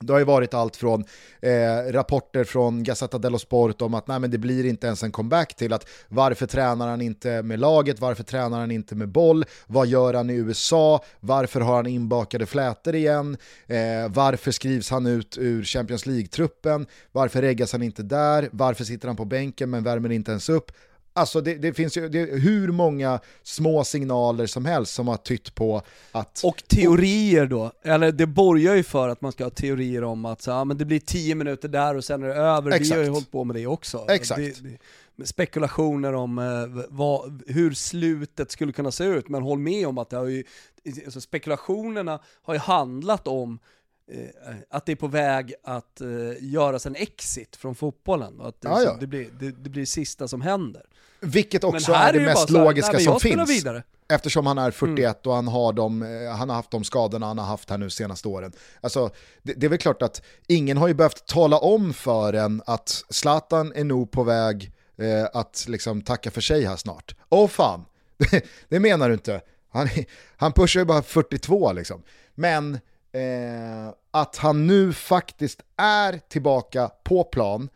Det har ju varit allt från eh, rapporter från Gazzetta dello Sport om att nej, men det blir inte ens en comeback till att varför tränar han inte med laget, varför tränar han inte med boll, vad gör han i USA, varför har han inbakade flätor igen, eh, varför skrivs han ut ur Champions League-truppen, varför reggas han inte där, varför sitter han på bänken men värmer inte ens upp. Alltså det, det finns ju det hur många små signaler som helst som har tytt på att... Och teorier då, eller det borgar ju för att man ska ha teorier om att så, ja, men det blir tio minuter där och sen är det över. Exakt. Vi har ju hållit på med det också. Exakt. Det, spekulationer om eh, vad, hur slutet skulle kunna se ut, men håll med om att det har ju, alltså spekulationerna har ju handlat om att det är på väg att eh, göras en exit från fotbollen och att det, Ja, ja. det, blir, det, det blir sista som händer. Vilket också här är det mest här, logiska men som finns. Vidare. Eftersom han är 41 Mm. och han har, de, eh, han har haft de skadorna han har haft här nu senaste åren. Alltså, det, det är väl klart att ingen har ju behövt tala om för en att Zlatan är nog på väg eh, att liksom tacka för sig här snart. Åh fan, det, det menar du inte. Han, han pushar ju bara 42 liksom. Men eh, att han nu faktiskt är tillbaka på plan,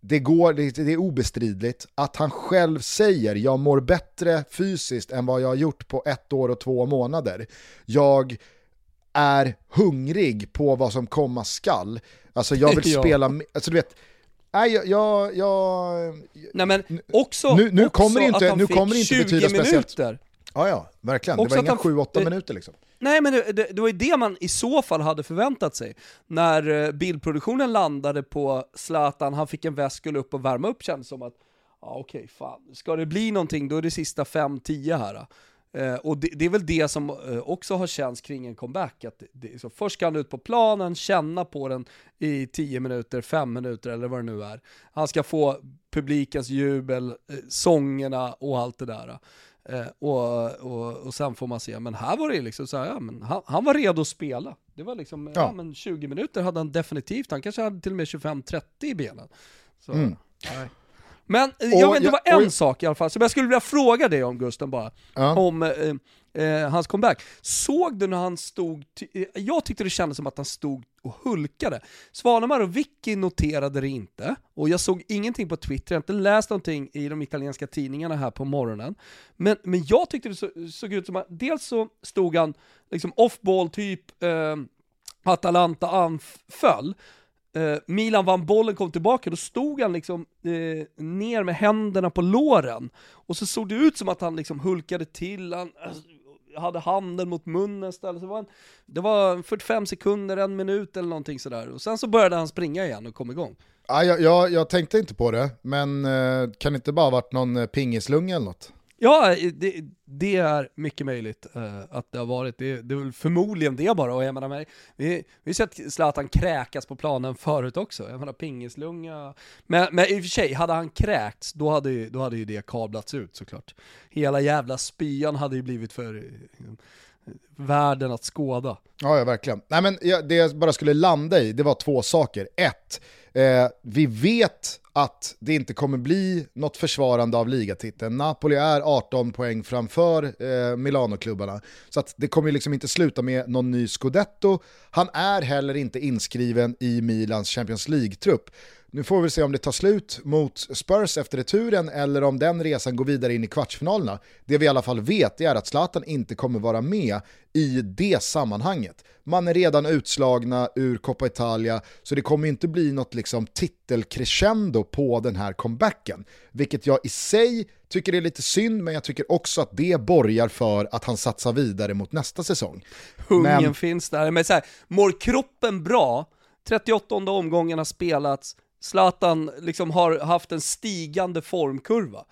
det, går, det, det är obestridligt att han själv säger jag mår bättre fysiskt än vad jag har gjort på ett år och två månader. Jag är hungrig på vad som komma skall. Alltså jag vill Ja. spela, alltså du vet, nej, jag, jag, jag, Nej men också, nu- nu också kommer inte- att han nu fick kommer det inte 20 betyda speciellt. minuter. ja ja, verkligen. Också det var inga han- 7-8 eh, minuter liksom. Nej men det, det, det var ju det man i så fall hade förväntat sig. När eh, bildproduktionen landade på Zlatan, han fick en väst, skulle upp och värma upp kändes som att, ja okej fan, ska det bli någonting då är det sista 5-10 här. Eh. eh, och det, det är väl det som eh, också har känts kring en comeback. Att det, så först ska han ut på planen, känna på den i 10 minuter, 5 minuter eller vad det nu är. Han ska få publikens jubel, sångerna och allt det där. Eh, och, och, och sen får man se, men här var det liksom så här, ja, men han, han var redo att spela. Det var liksom, ja. Ja. men 20 minuter hade han definitivt, han kanske hade till och med 25-30 i benen. Så, Mm. Men eh, jag vet, det var en och- sak i alla fall som jag skulle vilja fråga dig om Gusten bara, Ja. om eh, eh, hans comeback. Såg du när han stod, eh, jag tyckte det kändes som att han stod och hulkade. Svanemar och Vicky noterade det inte, och jag såg ingenting på Twitter, jag har inte läst någonting i de italienska tidningarna här på morgonen. Men, men jag tyckte det så, såg ut som att, dels så stod han liksom off-ball typ, eh, Atalanta anföll, Eh, Milan vann bollen, kom tillbaka, då stod han liksom eh, ner med händerna på låren. Och så såg det ut som att han liksom hulkade till, han alltså, hade handen mot munnen istället. Det, var en, det var 45 sekunder, en minut eller någonting sådär. Och sen så började han springa igen och kom igång. Ja, jag, jag, jag tänkte inte på det, men eh, kan det inte bara ha varit någon eh, pingislunga eller något? Ja, det, det är mycket möjligt uh, att det har varit. Det, det är väl förmodligen det bara. Och jag menar, vi, vi har ju sett Zlatan kräkas på planen förut också. Jag menar pingislunga. Men, men i och för sig, hade han kräkts, då hade, ju, då hade ju det kablats ut såklart. Hela jävla spyan hade ju blivit för eh, världen att skåda. Ja, ja verkligen. Nej, men jag, det jag bara skulle landa i, det var två saker. Ett, eh, vi vet att det inte kommer bli något försvarande av ligatiteln. Napoli är 18 poäng framför eh, Milano-klubbarna. Så att det kommer liksom inte sluta med någon ny scudetto. Han är heller inte inskriven i Milans Champions League-trupp. Nu får vi se om det tar slut mot Spurs efter returen eller om den resan går vidare in i kvartsfinalerna. Det vi i alla fall vet är att Zlatan inte kommer vara med i det sammanhanget. Man är redan utslagna ur Coppa Italia, så det kommer inte bli något liksom titelcrescendo på den här comebacken. Vilket jag i sig tycker är lite synd, men jag tycker också att det borgar för att han satsar vidare mot nästa säsong. Hungern Men- finns där. Men så här, mår kroppen bra, 38 omgången har spelats, Zlatan liksom har haft en stigande formkurva,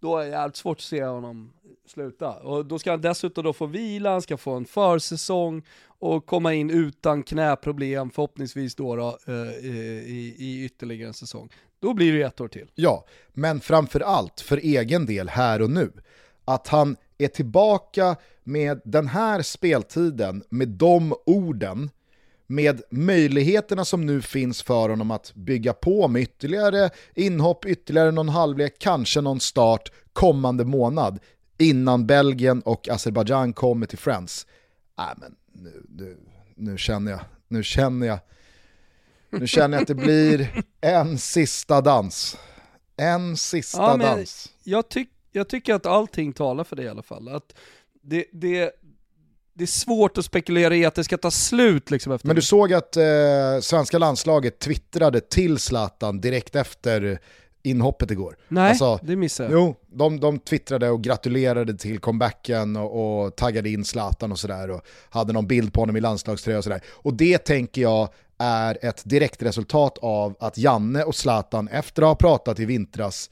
då är det jävligt svårt att se honom sluta. Och då ska han dessutom då få vila, han ska få en försäsong och komma in utan knäproblem, förhoppningsvis då, då eh, i, i ytterligare en säsong. Då blir det ett år till. Ja, men framför allt för egen del här och nu. Att han är tillbaka med den här speltiden, med de orden, med möjligheterna som nu finns för honom att bygga på med ytterligare inhopp, ytterligare någon halvlek, kanske någon start kommande månad innan Belgien och Azerbajdzjan kommer till Friends. Äh, men nu, nu, nu känner jag, nu känner jag, nu känner jag att det blir en sista dans. En sista ja, dans. Jag, tyck, jag tycker att allting talar för det i alla fall. Att det, det, det är svårt att spekulera i att det ska ta slut liksom efter Men du såg att eh, svenska landslaget twittrade till Zlatan direkt efter inhoppet igår. Nej, alltså, det missade jag. Jo, de, de twittrade och gratulerade till comebacken och, och taggade in Zlatan och sådär och hade någon bild på honom i landslagströja och sådär. Och det tänker jag är ett direkt resultat av att Janne och Zlatan efter att ha pratat i vintras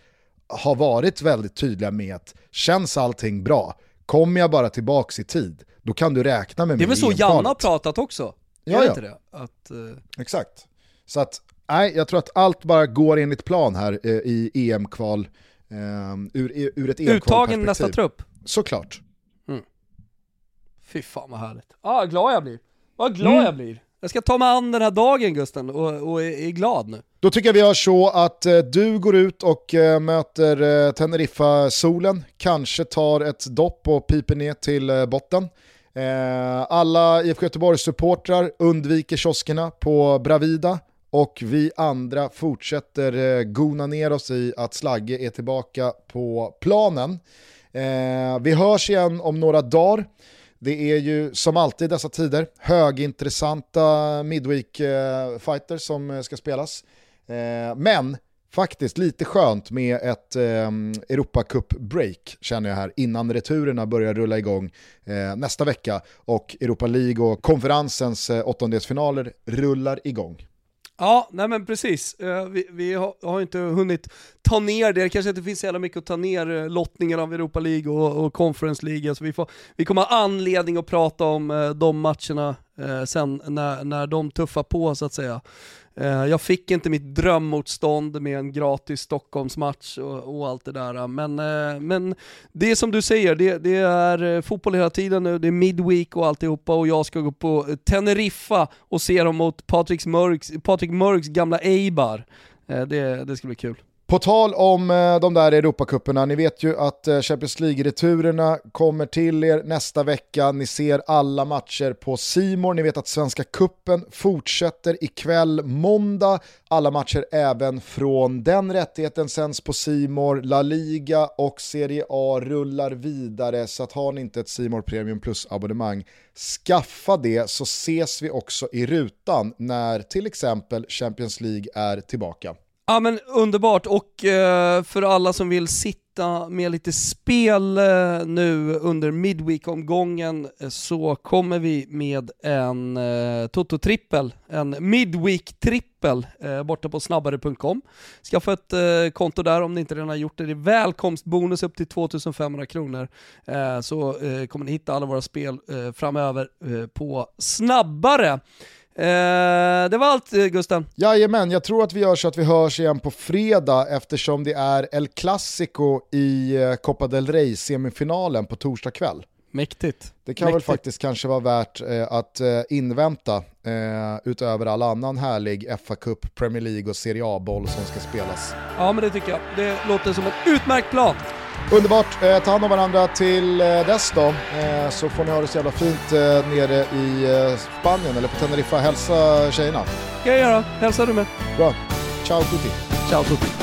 har varit väldigt tydliga med att känns allting bra, kommer jag bara tillbaks i tid, då kan du räkna med Det är väl så Janne har pratat också? Ja, ja. Det? Att, uh... Exakt. Så att, nej, jag tror att allt bara går enligt plan här eh, i EM-kval, eh, ur, ur ett EM-kvalperspektiv. Uttagen nästa trupp? Såklart. Mm. Fy fan vad härligt. Ah, glad jag blir. Vad glad mm. jag blir. Jag ska ta mig an den här dagen Gusten och, och är, är glad nu. Då tycker jag vi gör så att eh, du går ut och eh, möter eh, Teneriffa-solen, kanske tar ett dopp och piper ner till eh, botten. Eh, alla IFK Göteborgs-supportrar undviker kioskerna på Bravida och vi andra fortsätter eh, gona ner oss i att Slagge är tillbaka på planen. Eh, vi hörs igen om några dagar. Det är ju som alltid i dessa tider högintressanta midweek-fighters eh, som eh, ska spelas. Eh, men faktiskt lite skönt med ett eh, Europacup-break känner jag här innan returerna börjar rulla igång eh, nästa vecka och Europa League och konferensens eh, åttondelsfinaler rullar igång. Ja, nej men precis. Eh, vi, vi har, har, inte hunnit ta ner det, det kanske inte finns så jävla mycket att ta ner eh, lottningen av Europa League och, och Conference League, så vi, får, vi kommer ha anledning att prata om eh, de matcherna sen när, när de tuffar på så att säga. Eh, jag fick inte mitt drömmotstånd med en gratis Stockholmsmatch och, och allt det där. Men, eh, men det är som du säger, det, det, är eh, fotboll hela tiden nu, det är midweek och alltihopa och jag ska gå på Teneriffa och se dem mot Patrik Mörks, Patrik Mörks gamla Eibar. Det, det ska bli kul. På tal om eh, de där Europacuperna, ni vet ju att eh, Champions League-returerna kommer till er nästa vecka. Ni ser alla matcher på Simor. Ni vet att Svenska Kuppen fortsätter ikväll måndag. Alla matcher även från den rättigheten sänds på Simor. La Liga och Serie A rullar vidare, så att har ni inte ett Simor Premium Plus-abonnemang, skaffa det så ses vi också i rutan när till exempel Champions League är tillbaka. Ja men underbart, och eh, för alla som vill sitta med lite spel eh, nu under Midweek-omgången eh, så kommer vi med en eh, Toto-trippel, en Midweek-trippel eh, borta på snabbare.com. Skaffa ett eh, konto där om ni inte redan har gjort det. Det är välkomstbonus upp till 2500 kronor. Eh, så kommer ni hitta alla våra spel framöver på snabbare. Eh, det var allt eh, Gusten. Jajamän, jag tror att vi gör så att vi hörs igen på fredag eftersom det är El Clasico i eh, Copa del Rey-semifinalen på torsdag kväll. Mäktigt. Det kan Mäktigt. väl faktiskt kanske vara värt eh, att eh, invänta eh, utöver all annan härlig FA-cup, Premier League och Serie A-boll som ska spelas. Ja men det tycker jag. Det låter som en utmärkt plan. Underbart, eh, ta hand om varandra till eh, dess då. Eh, så får ni ha det så jävla fint eh, nere i eh, Spanien eller på Teneriffa. Hälsa tjejerna. ska jag göra. Hälsa du med. Bra. Ciao tutti. Ciao tutti.